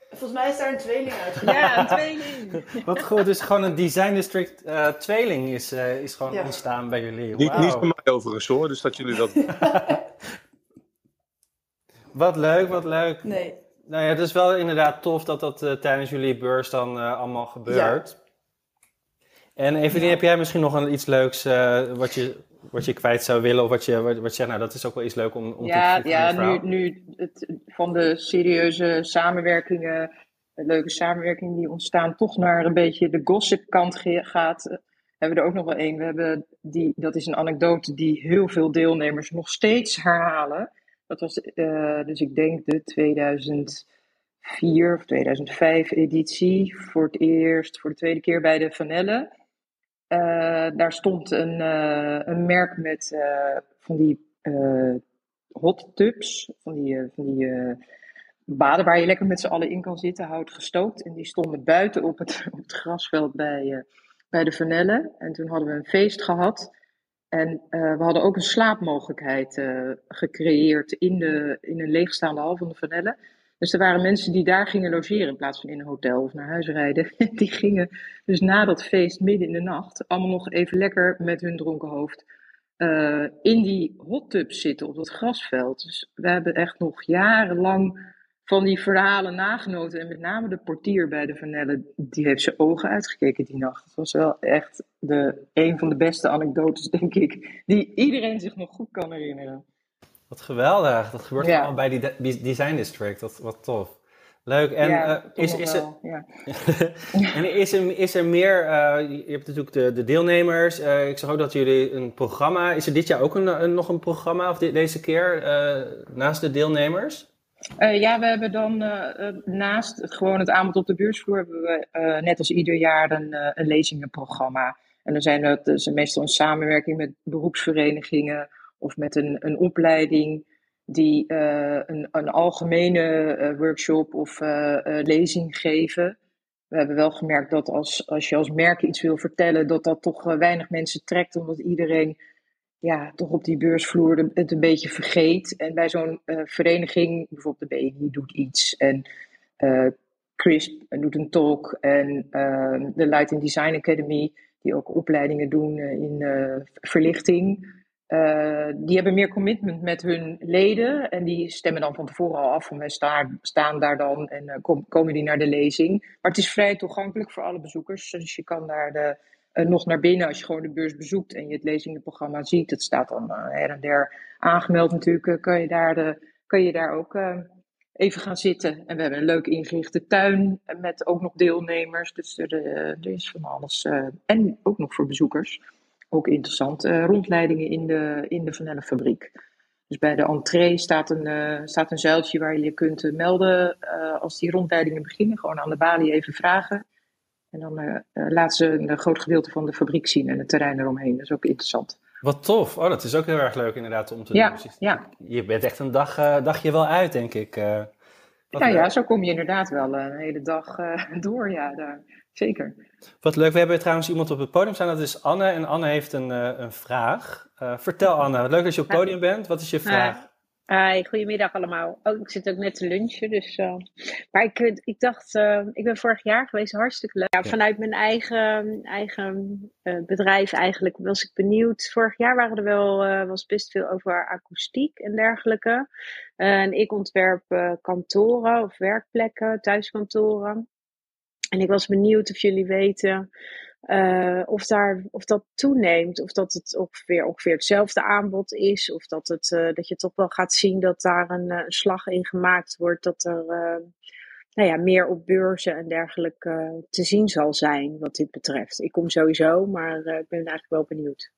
Volgens mij is daar een tweeling uit. Ja, een tweeling. Wat goed, dus gewoon een Design District uh, tweeling is, uh, is gewoon ja. ontstaan bij jullie. Wow. Niet, niet voor mij overigens hoor, dus dat jullie dat... wat leuk, wat leuk. Nee. Nou ja, het is wel inderdaad tof dat dat uh, tijdens jullie beurs dan allemaal gebeurt. En Evelien, ja. heb jij misschien nog een, iets leuks wat je wat je kwijt zou willen of wat je, wat, wat je zegt, nou dat is ook wel iets leuk om, om ja, te Ja, nu, nu het, van de serieuze samenwerkingen, leuke samenwerkingen die ontstaan, toch naar een beetje de gossip kant gaat, uh, hebben we er ook nog wel één. We hebben die, dat is een anekdote die heel veel deelnemers nog steeds herhalen. Dat was uh, dus ik denk de 2004 of 2005 editie, voor het eerst, voor de tweede keer bij de Vanelle. Uh, daar stond een, uh, een merk met uh, van die hot tubs, van die, van die baden waar je lekker met z'n allen in kan zitten, hout gestookt. En die stonden buiten op het, op het grasveld bij, bij de Vanelle. En toen hadden we een feest gehad. En we hadden ook een slaapmogelijkheid gecreëerd in, de, in een leegstaande hal van de Vanelle. Dus er waren mensen die daar gingen logeren in plaats van in een hotel of naar huis rijden. Die gingen dus na dat feest midden in de nacht allemaal nog even lekker met hun dronken hoofd uh, in die hot tub zitten op dat grasveld. Dus we hebben echt nog jarenlang van die verhalen nagenoten. En met name de portier bij de Vanelle, die heeft zijn ogen uitgekeken die nacht. Het was wel echt de, een van de beste anekdotes, denk ik, die iedereen zich nog goed kan herinneren. Wat geweldig. Dat gebeurt allemaal bij die Design District. Dat, wat tof. Leuk. En ja, uh, is, is, er, ja. en is, er, is er meer, uh, je hebt natuurlijk de, de deelnemers. Uh, ik zag ook dat jullie een programma, is er dit jaar ook een, een nog een programma of deze keer naast de deelnemers? ja, we hebben dan naast het, gewoon het aanbod op de beursvloer, hebben we net als ieder jaar een, een lezingenprogramma. En dan zijn dat dus meestal een samenwerking met beroepsverenigingen of met een, een opleiding die uh, een, een, algemene uh, workshop of uh, lezing geven. We hebben wel gemerkt dat als, als je als merk iets wil vertellen, dat dat toch weinig mensen trekt, omdat iedereen ja, toch op die beursvloer het een beetje vergeet. En bij zo'n vereniging, bijvoorbeeld de BNI doet iets en CRISP doet een talk en de Light Design Academy, die ook opleidingen doen in verlichting. Uh, die hebben meer commitment met hun leden en die stemmen dan van tevoren al af van wij staan, staan daar dan en kom, komen die naar de lezing. Maar het is vrij toegankelijk voor alle bezoekers, dus je kan daar de, uh, nog naar binnen als je gewoon de beurs bezoekt en je het lezingenprogramma ziet. Het staat dan her en der aangemeld natuurlijk, kan, je daar de, kan je daar ook even gaan zitten. En we hebben een leuk ingerichte tuin met ook nog deelnemers, dus er, er is van alles. en ook nog voor bezoekers ook interessant, uh, rondleidingen in de, in de Vanellenfabriek. Dus bij de entree staat een, uh, staat een zuiltje waar je je kunt uh, melden als die rondleidingen beginnen. Gewoon aan de balie even vragen. En dan laten ze een groot gedeelte van de fabriek zien en het terrein eromheen. Dat is ook interessant. Wat tof. Oh, dat is ook heel erg leuk inderdaad om te ja, doen. Dus ja. Je bent echt een dag, dagje wel uit, denk ik. Ja, ja, zo kom je inderdaad wel een hele dag door. Ja, daar. Zeker. Wat leuk. We hebben trouwens iemand op het podium staan. Dat is Anne. En Anne heeft een, uh, een vraag. Vertel Anne. Wat leuk dat je op het podium bent. Wat is je vraag? Hi, goedemiddag allemaal. Oh, ik zit ook net te lunchen, dus... Uh, maar ik, ik dacht, ik ben vorig jaar geweest, hartstikke leuk. Ja, vanuit mijn eigen, eigen bedrijf eigenlijk was ik benieuwd. Vorig jaar waren er wel, was best veel over akoestiek en dergelijke. en ik ontwerp kantoren of werkplekken, thuiskantoren. En ik was benieuwd of jullie weten uh, of, daar, of dat toeneemt. Of dat het ongeveer, ongeveer hetzelfde aanbod is. Of dat, het, uh, dat je toch wel gaat zien dat daar een, een slag in gemaakt wordt. Dat er nou ja, meer op beurzen en dergelijke te zien zal zijn wat dit betreft. Ik kom sowieso, maar ik ben eigenlijk wel benieuwd.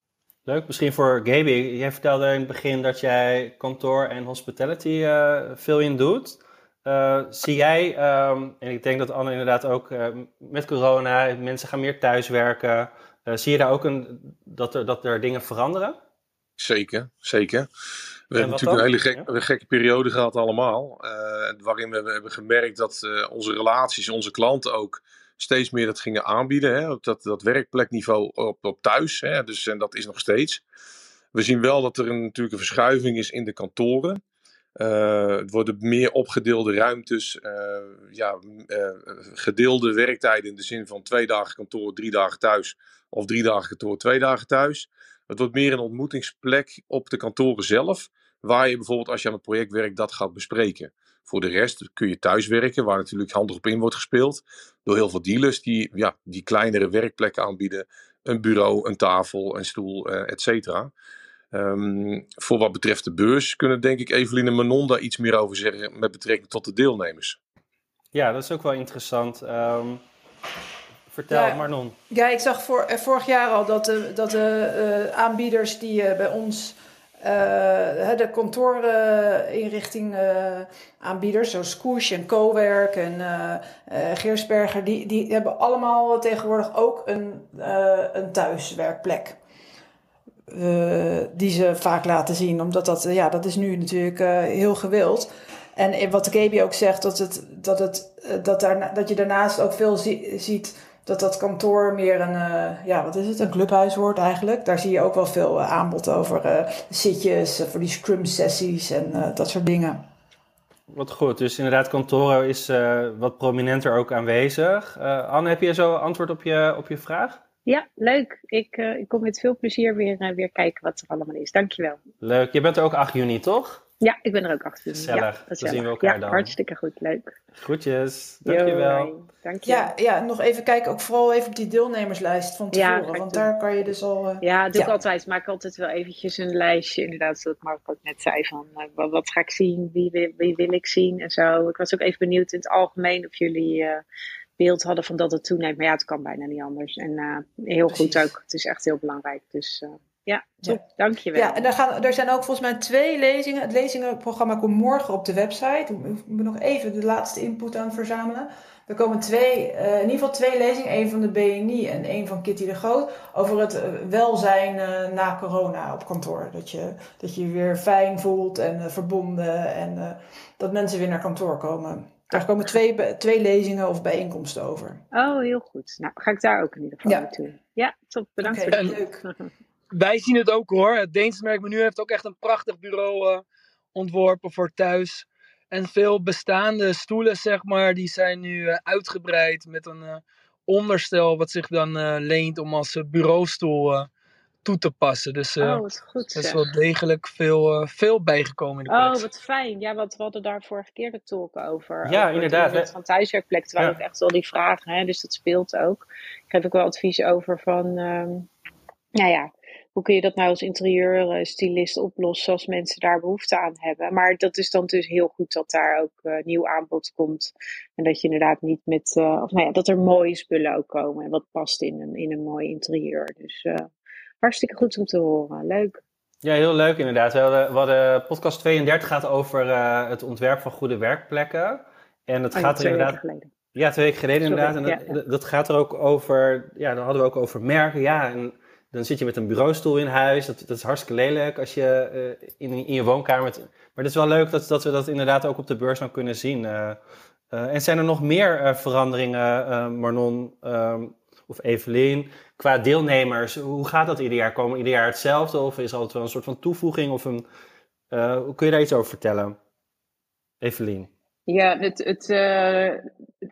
Leuk, misschien voor Gaby. Jij vertelde in het begin dat jij kantoor en hospitality veel in doet. Uh, zie jij, um, en ik denk dat Anne inderdaad ook uh, met corona, mensen gaan meer thuiswerken. Uh, zie je daar ook een, dat, er, dat er dingen veranderen? Zeker, zeker. We hebben natuurlijk een hele gek, ja? gekke periode gehad allemaal. waarin we, we, hebben gemerkt dat onze relaties, onze klanten ook steeds meer dat gingen aanbieden. Hè, op dat, dat werkplekniveau op, op thuis. Hè, dus, en dat is nog steeds. We zien wel dat er een, natuurlijk een verschuiving is in de kantoren. Uh, het worden meer opgedeelde ruimtes, uh, ja, uh, gedeelde werktijden in de zin van twee dagen kantoor, drie dagen thuis. Of drie dagen kantoor, twee dagen thuis. Het wordt meer een ontmoetingsplek op de kantoren zelf. Waar je bijvoorbeeld als je aan een project werkt dat gaat bespreken. Voor de rest kun je thuis werken, waar natuurlijk handig op in wordt gespeeld. Door heel veel dealers die, ja, die kleinere werkplekken aanbieden. Een bureau, een tafel, een stoel, et cetera. Um, voor wat betreft de beurs kunnen denk ik Eveline Manon daar iets meer over zeggen met betrekking tot de deelnemers. Ja, dat is ook wel interessant. Um, vertel ja, Manon. Ja, ik zag voor, eh, vorig jaar al dat de, dat de uh, aanbieders die uh, bij ons uh, de kantoorinrichting aanbieders, zoals Scoosh en Cowerk en Geersberger, die, die hebben allemaal tegenwoordig ook een, een thuiswerkplek. Uh, die ze vaak laten zien. Omdat dat, ja, dat is nu natuurlijk uh, heel gewild. En wat Gaby ook zegt, dat, het, dat, het, dat, daar, dat je daarnaast ook veel zie, ziet dat dat kantoor meer een, ja, wat is het, een clubhuis wordt eigenlijk. Daar zie je ook wel veel aanbod over uh, zitjes, voor die scrum sessies en dat soort dingen. Wat goed, dus inderdaad kantoren is wat prominenter ook aanwezig. Anne, heb je zo antwoord op je, op je vraag? Ja, leuk. Ik, ik kom met veel plezier weer, weer kijken wat er allemaal is. Dankjewel. Leuk. Je bent er ook 8 juni, toch? Ja, ik ben er ook achter. Gezellig. Ja, Dan zien we elkaar ja, dan. hartstikke goed. Leuk. Groetjes. Dankjewel. Dank je. Ja, ja, nog even kijken. Ook vooral even op die deelnemerslijst van tevoren. Ja, want daar kan je dus al... Uh, ja, doe ik altijd. Maak altijd wel eventjes een lijstje. Inderdaad, zoals Mark ook net zei. Van uh, wat, wat, ga ik zien? Wie, wie, wie, wil ik zien? En zo. Ik was ook even benieuwd in het algemeen of jullie... Beeld hadden van dat het toeneemt. Maar ja, het kan bijna niet anders. En heel Precies. goed ook. Het is echt heel belangrijk. Dus ja, top. Ja. Dankjewel. Ja, en daar, gaan, er zijn ook volgens mij twee lezingen. Het lezingenprogramma komt morgen op de website. Ik moet nog even de laatste input aan verzamelen. Er komen twee, uh, in ieder geval twee lezingen. één van de BNI en één van Kitty de Groot. Over het eh, welzijn uh, na corona op kantoor. Dat je dat je, je weer fijn voelt en verbonden. En dat mensen weer naar kantoor komen. Daar komen twee, twee lezingen of bijeenkomsten over. Oh, heel goed. Nou, ga ik daar ook in ieder geval ja. naartoe. Ja, top. Bedankt okay, voor het leuk. wij zien het ook hoor. Het Deense merkmenu heeft ook echt een prachtig bureau uh, ontworpen voor thuis. En veel bestaande stoelen, zeg maar, die zijn nu uh, uitgebreid met een uh, onderstel wat zich dan leent om als bureaustoel toe te passen. Dus oh, wat goed, er is wel degelijk veel, veel bijgekomen in de Oh, wat fijn. Ja, want we hadden daar vorige keer de talk over. Ja, over inderdaad. Het van thuiswerkplek, terwijl ja. ook echt wel die vragen, hè, dus dat speelt ook. Ik geef ook wel advies over van, um, nou ja, hoe kun je dat nou als interieurstylist oplossen als mensen daar behoefte aan hebben. Maar dat is dan dus heel goed dat daar ook uh, nieuw aanbod komt. En dat je inderdaad niet met, uh, of nou ja, dat er mooie spullen ook komen en wat past in een, in een mooi interieur. Dus uh, hartstikke goed om te horen. Leuk. Ja, heel leuk inderdaad. We hadden, we hadden podcast 32 gaat over het ontwerp van goede werkplekken. En het oh, gaat er inderdaad. Ja, twee weken geleden Sorry, inderdaad. En ja, dat, dat, gaat er ook over. Ja, dan hadden we ook over merken. Ja, en dan zit je met een bureaustoel in huis. Dat, dat is hartstikke lelijk als je uh, in, in je woonkamer. Maar het is wel leuk dat, dat we dat inderdaad ook op de beurs dan kunnen zien. Uh, uh, en zijn er nog meer veranderingen, Marnon ehm, of Evelien, qua deelnemers? Hoe gaat dat ieder jaar? Komen ieder jaar hetzelfde of is altijd wel een soort van toevoeging? Of een, kun je daar iets over vertellen, Evelien? Ja, het, het,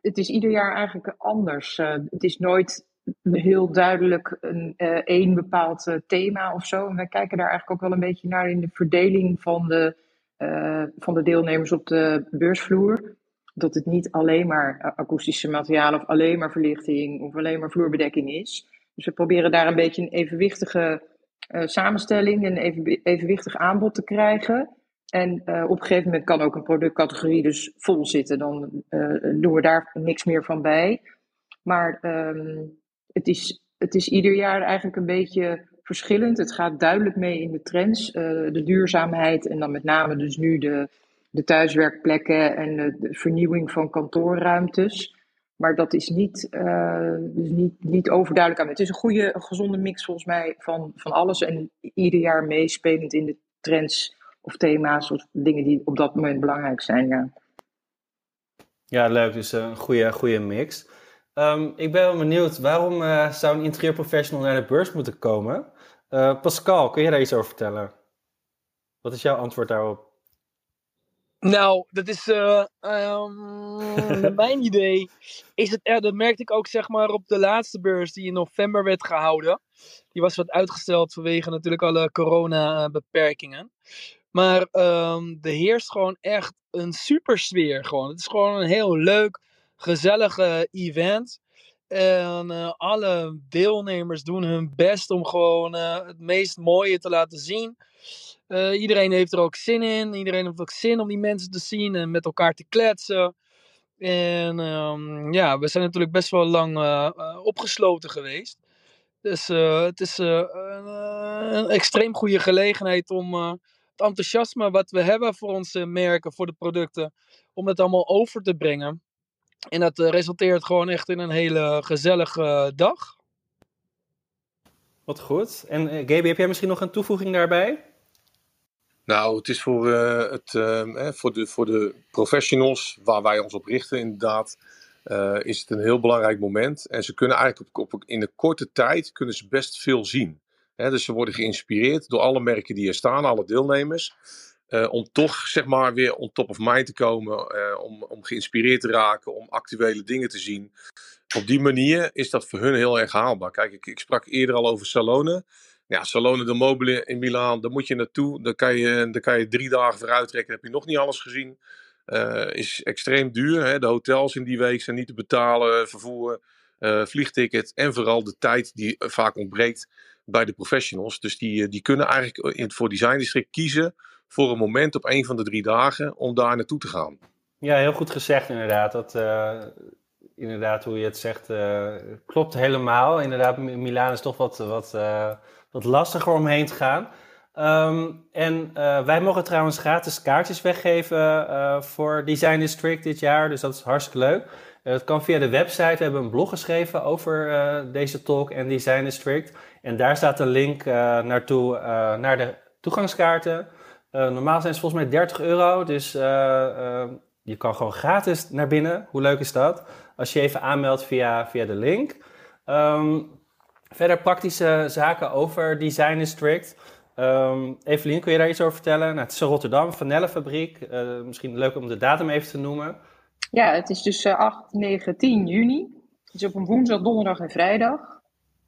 het is ieder jaar eigenlijk anders. het is nooit heel duidelijk een uh, één bepaald uh, thema of zo. En wij kijken daar eigenlijk ook wel een beetje naar in de verdeling van de, uh, van de deelnemers op de beursvloer. Dat het niet alleen maar akoestische materialen of alleen maar verlichting of alleen maar vloerbedekking is. Dus we proberen daar een beetje een evenwichtige samenstelling, een even, evenwichtig aanbod te krijgen. En op een gegeven moment kan ook een productcategorie dus vol zitten. Dan doen we daar niks meer van bij. Maar um, het is, het is ieder jaar eigenlijk een beetje verschillend. Het gaat duidelijk mee in de trends. Uh, de duurzaamheid en dan met name dus nu de, de thuiswerkplekken en de vernieuwing van kantoorruimtes. Maar dat is niet, uh, dus niet, niet overduidelijk aan. Het is een goede, gezonde mix volgens mij van, van alles. En ieder jaar meespelend in de trends of thema's of dingen die op dat moment belangrijk zijn. Ja, ja leuk. Dus een goede, goede mix. Um, ik ben wel benieuwd, waarom uh, zou een interieurprofessional naar de beurs moeten komen? Pascal, kun je daar iets over vertellen? Wat is jouw antwoord daarop? Nou, dat is uh, um, mijn idee. Is het, ja, dat merkte ik ook zeg maar op de laatste beurs die in november werd gehouden. Die was wat uitgesteld vanwege natuurlijk alle corona-beperkingen. Maar um, er heerst gewoon echt een super sfeer. Gewoon. Het is gewoon een heel leuk, gezellige event. En uh, alle deelnemers doen hun best om gewoon uh, het meest mooie te laten zien. Uh, iedereen heeft er ook zin in. Iedereen heeft ook zin om die mensen te zien en met elkaar te kletsen. En um, ja, we zijn natuurlijk best wel lang opgesloten geweest. Dus het is een extreem goede gelegenheid om het enthousiasme wat we hebben voor onze merken, voor de producten, om het allemaal over te brengen. En dat resulteert gewoon echt in een hele gezellige dag. Wat goed. En Gaby, heb jij misschien nog een toevoeging daarbij? Nou, het is voor, uh, het, voor, de, voor de professionals waar wij ons op richten inderdaad. is het een heel belangrijk moment. En ze kunnen eigenlijk op, in een korte tijd kunnen ze best veel zien. dus ze worden geïnspireerd door alle merken die er staan, alle deelnemers. om toch zeg maar weer on top of mind te komen, om, om geïnspireerd te raken, om actuele dingen te zien. Op die manier is dat voor hun heel erg haalbaar. Kijk, ik, ik sprak eerder al over Salone. Ja, Salone de Mobile in Milaan, daar moet je naartoe. Daar kan je, daar kan je drie dagen vooruit trekken. heb je nog niet alles gezien. Uh, is extreem duur. Hè? De hotels in die week zijn niet te betalen. Vervoer, uh, vliegticket en vooral de tijd die vaak ontbreekt bij de professionals. Dus die, eh, die kunnen eigenlijk in, voor Design District kiezen voor een moment op een van de drie dagen om daar naartoe te gaan. Ja, heel goed gezegd inderdaad. Dat, inderdaad, hoe je het zegt, klopt helemaal. Inderdaad, Milaan is toch wat, wat wat lastiger om heen te gaan. Ehm, en uh, wij mogen trouwens gratis kaartjes weggeven uh, voor Design District dit jaar. Dus dat is hartstikke leuk. Dat kan via de website. We hebben een blog geschreven over deze talk en Design District. En daar staat een link naartoe naar de toegangskaarten. normaal zijn ze volgens mij 30 euro. Dus je kan gewoon gratis naar binnen. Hoe leuk is dat? Als je even aanmeldt via, via de link. Um, Verder praktische zaken over Design District. Um, Evelien, kun je daar iets over vertellen? Nou, het is een Rotterdam, vanellenfabriek. Uh, misschien leuk om de datum even te noemen. Ja, het is dus 8, 9, 10 juni. Het is op een woensdag, donderdag en vrijdag.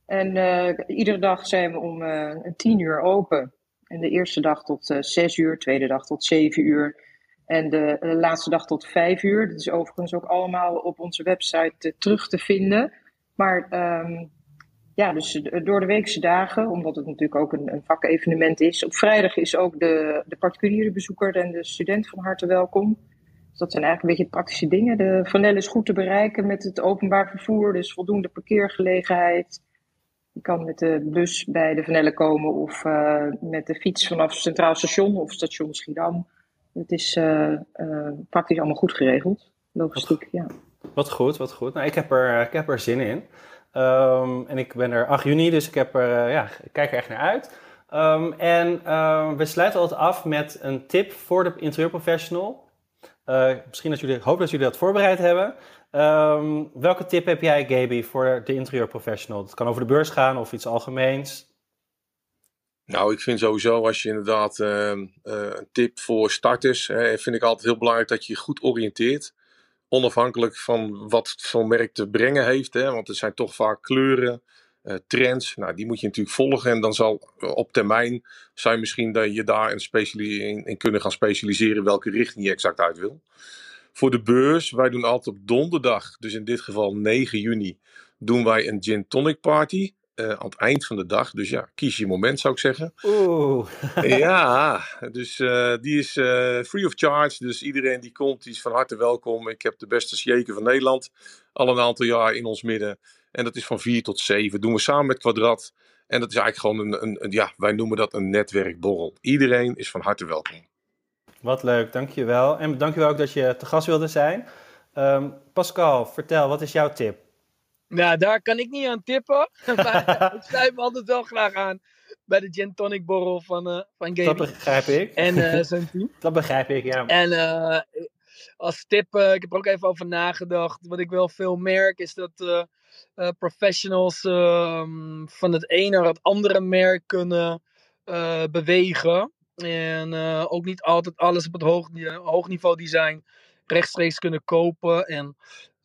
En uh, iedere dag zijn we om uh, 10 uur open. En de eerste dag tot uh, 6 uur, tweede dag tot 7 uur. En de, laatste dag tot 5 uur. Dat is overigens ook allemaal op onze website terug te vinden. Maar um, ja, dus eh, door de weekse dagen, omdat het natuurlijk ook een, een vakevenement is. Op vrijdag is ook de, de particuliere bezoeker en de student van harte welkom. Dus dat zijn eigenlijk een beetje praktische dingen. De Vanel is goed te bereiken met het openbaar vervoer, dus voldoende parkeergelegenheid. Je kan met de bus bij de Vanelle komen of uh, met de fiets vanaf Centraal Station of Station Schiedam. Het is uh, praktisch allemaal goed geregeld, logistiek, ja. Wat goed, wat goed. Nou, ik heb er, ik heb er zin in. Um, en ik ben er 8 juni, dus ik, heb er, uh, ja, ik kijk er echt naar uit. Um, en um, we sluiten altijd af met een tip voor de interieurprofessional. Uh, misschien dat jullie, hoop dat jullie dat voorbereid hebben. welke tip heb jij, Gaby, voor de interieurprofessional? Het kan over de beurs gaan of iets algemeens. Nou, ik vind sowieso als je inderdaad uh, een tip voor starters, vind ik altijd heel belangrijk dat je je goed oriënteert onafhankelijk van wat zo'n merk te brengen heeft. Hè, want er zijn toch vaak kleuren, uh, trends. Nou, die moet je natuurlijk volgen. En dan zal op termijn zijn misschien dat je daar een in, in kunnen gaan specialiseren welke richting je exact uit wil. Voor de beurs, wij doen altijd op donderdag, dus in dit geval 9 juni, doen wij een gin tonic party. Uh, aan het eind van de dag. Dus ja, kies je moment zou ik zeggen. Oeh. ja, dus uh, die is uh, free of charge. Dus iedereen die komt, die is van harte welkom. Ik heb de beste shaker van Nederland al een aantal jaar in ons midden. En dat is van 4 tot 7. Doen we samen met Kwadrat. En dat is eigenlijk gewoon een, een, een, ja, wij noemen dat een netwerkborrel. Iedereen is van harte welkom. Wat leuk, dankjewel. En dankjewel ook dat je te gast wilde zijn. Um, Pascal, vertel, wat is jouw tip? Nou, daar kan ik niet aan tippen. maar ik sluit me altijd wel graag aan bij de gin tonic borrel van, uh, van Gaby. Dat begrijp ik. En uh, zijn team. Dat begrijp ik, ja. En uh, als tip, ik heb er ook even over nagedacht. Wat ik wel veel merk is dat professionals ehm, van het ene naar het andere merk kunnen bewegen. En ook niet altijd alles op het hoog, hoog niveau design rechtstreeks kunnen kopen. En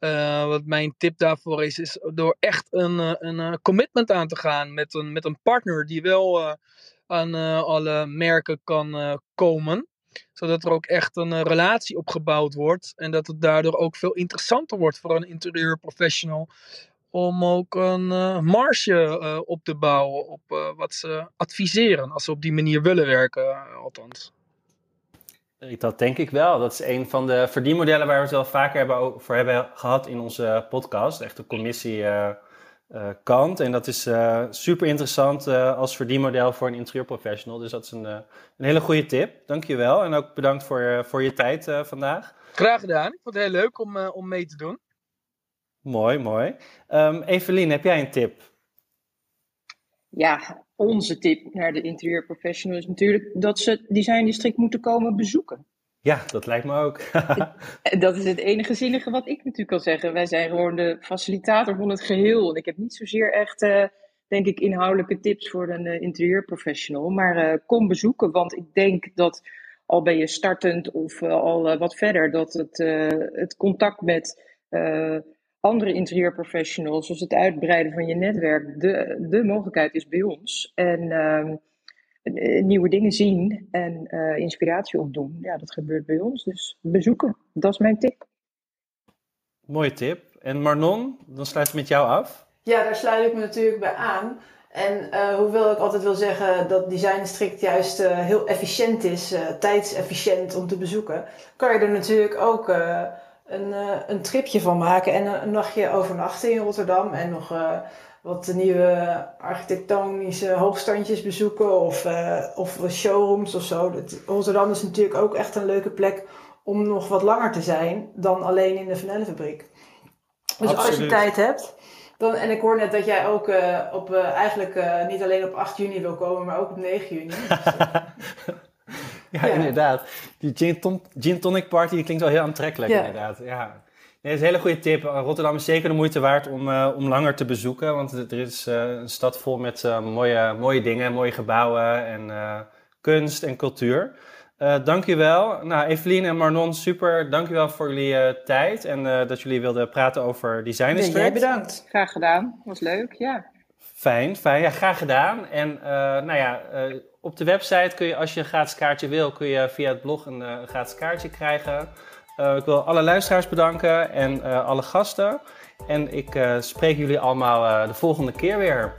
uh, wat mijn tip daarvoor is, is door echt een, eh, een, eh, commitment aan te gaan met een, met een partner die wel aan alle merken kan komen. Zodat er ook echt een relatie opgebouwd wordt. En dat het daardoor ook veel interessanter wordt voor een interieurprofessional. Om ook een marge op te bouwen op wat ze adviseren. Als ze op die manier willen werken, althans. Dat denk ik wel. Dat is een van de verdienmodellen waar we het wel vaker hebben over hebben gehad in onze podcast. Echt de commissiekant. Uh, uh, en dat is uh, super interessant als verdienmodel voor een interieurprofessional. Dus dat is een, een hele goede tip. Dankjewel. En ook bedankt voor, voor je tijd vandaag. Graag gedaan. Ik vond het heel leuk om, om mee te doen. Mooi, mooi. Um, Evelien, heb jij een tip? Ja, onze tip naar de interieurprofessional is natuurlijk dat ze het design district moeten komen bezoeken. Ja, dat lijkt me ook. dat is het enige zinnige wat ik natuurlijk kan zeggen. Wij zijn gewoon de facilitator van het geheel. En ik heb niet zozeer echt, uh, denk ik, inhoudelijke tips voor een uh, interieurprofessional. Maar uh, kom bezoeken, want ik denk dat al ben je startend of al wat verder, dat het, het contact met andere interieurprofessionals, zoals het uitbreiden van je netwerk, de, de mogelijkheid is bij ons. En ehm, eh, nieuwe dingen zien en uh, inspiratie opdoen. Ja, dat gebeurt bij ons. Dus bezoeken, dat is mijn tip. Mooie tip. En Marnon, dan sluit ik met jou af. Ja, daar sluit ik me natuurlijk bij aan. En uh, hoewel ik altijd wil zeggen dat Design strikt juist uh, heel efficiënt is, uh, tijdsefficiënt om te bezoeken, kan je er natuurlijk ook een, een tripje van maken en een, een, nachtje overnachten in Rotterdam en nog wat de nieuwe architectonische hoogstandjes bezoeken of, uh, of showrooms of zo. Rotterdam is natuurlijk ook echt een leuke plek om nog wat langer te zijn dan alleen in de vanillefabriek. Dus Absoluut. als je tijd hebt. Dan, en ik hoor net dat jij ook uh, op, uh, eigenlijk niet alleen op 8 juni wil komen, maar ook op 9 juni. Ja, ja, inderdaad. Die gin, ton gin, tonic party die klinkt wel heel aantrekkelijk, ja. inderdaad. Ja. Nee, dat is een hele goede tip. Rotterdam is zeker de moeite waard om, uh, om langer te bezoeken. Want er is uh, een stad vol met uh, mooie, mooie dingen, mooie gebouwen en kunst en cultuur. dank je wel. Nou, Evelien en Marnon, super. Dank je wel voor jullie tijd en dat jullie wilden praten over Design District. jij bedankt. Graag gedaan. Was leuk, ja. Fijn, fijn. Ja, graag gedaan. En nou ja, op de website kun je, als je een gratis kaartje wil, kun je via het blog een, een gratis kaartje krijgen. Uh, ik wil alle luisteraars bedanken en uh, alle gasten. En ik spreek jullie allemaal de volgende keer weer.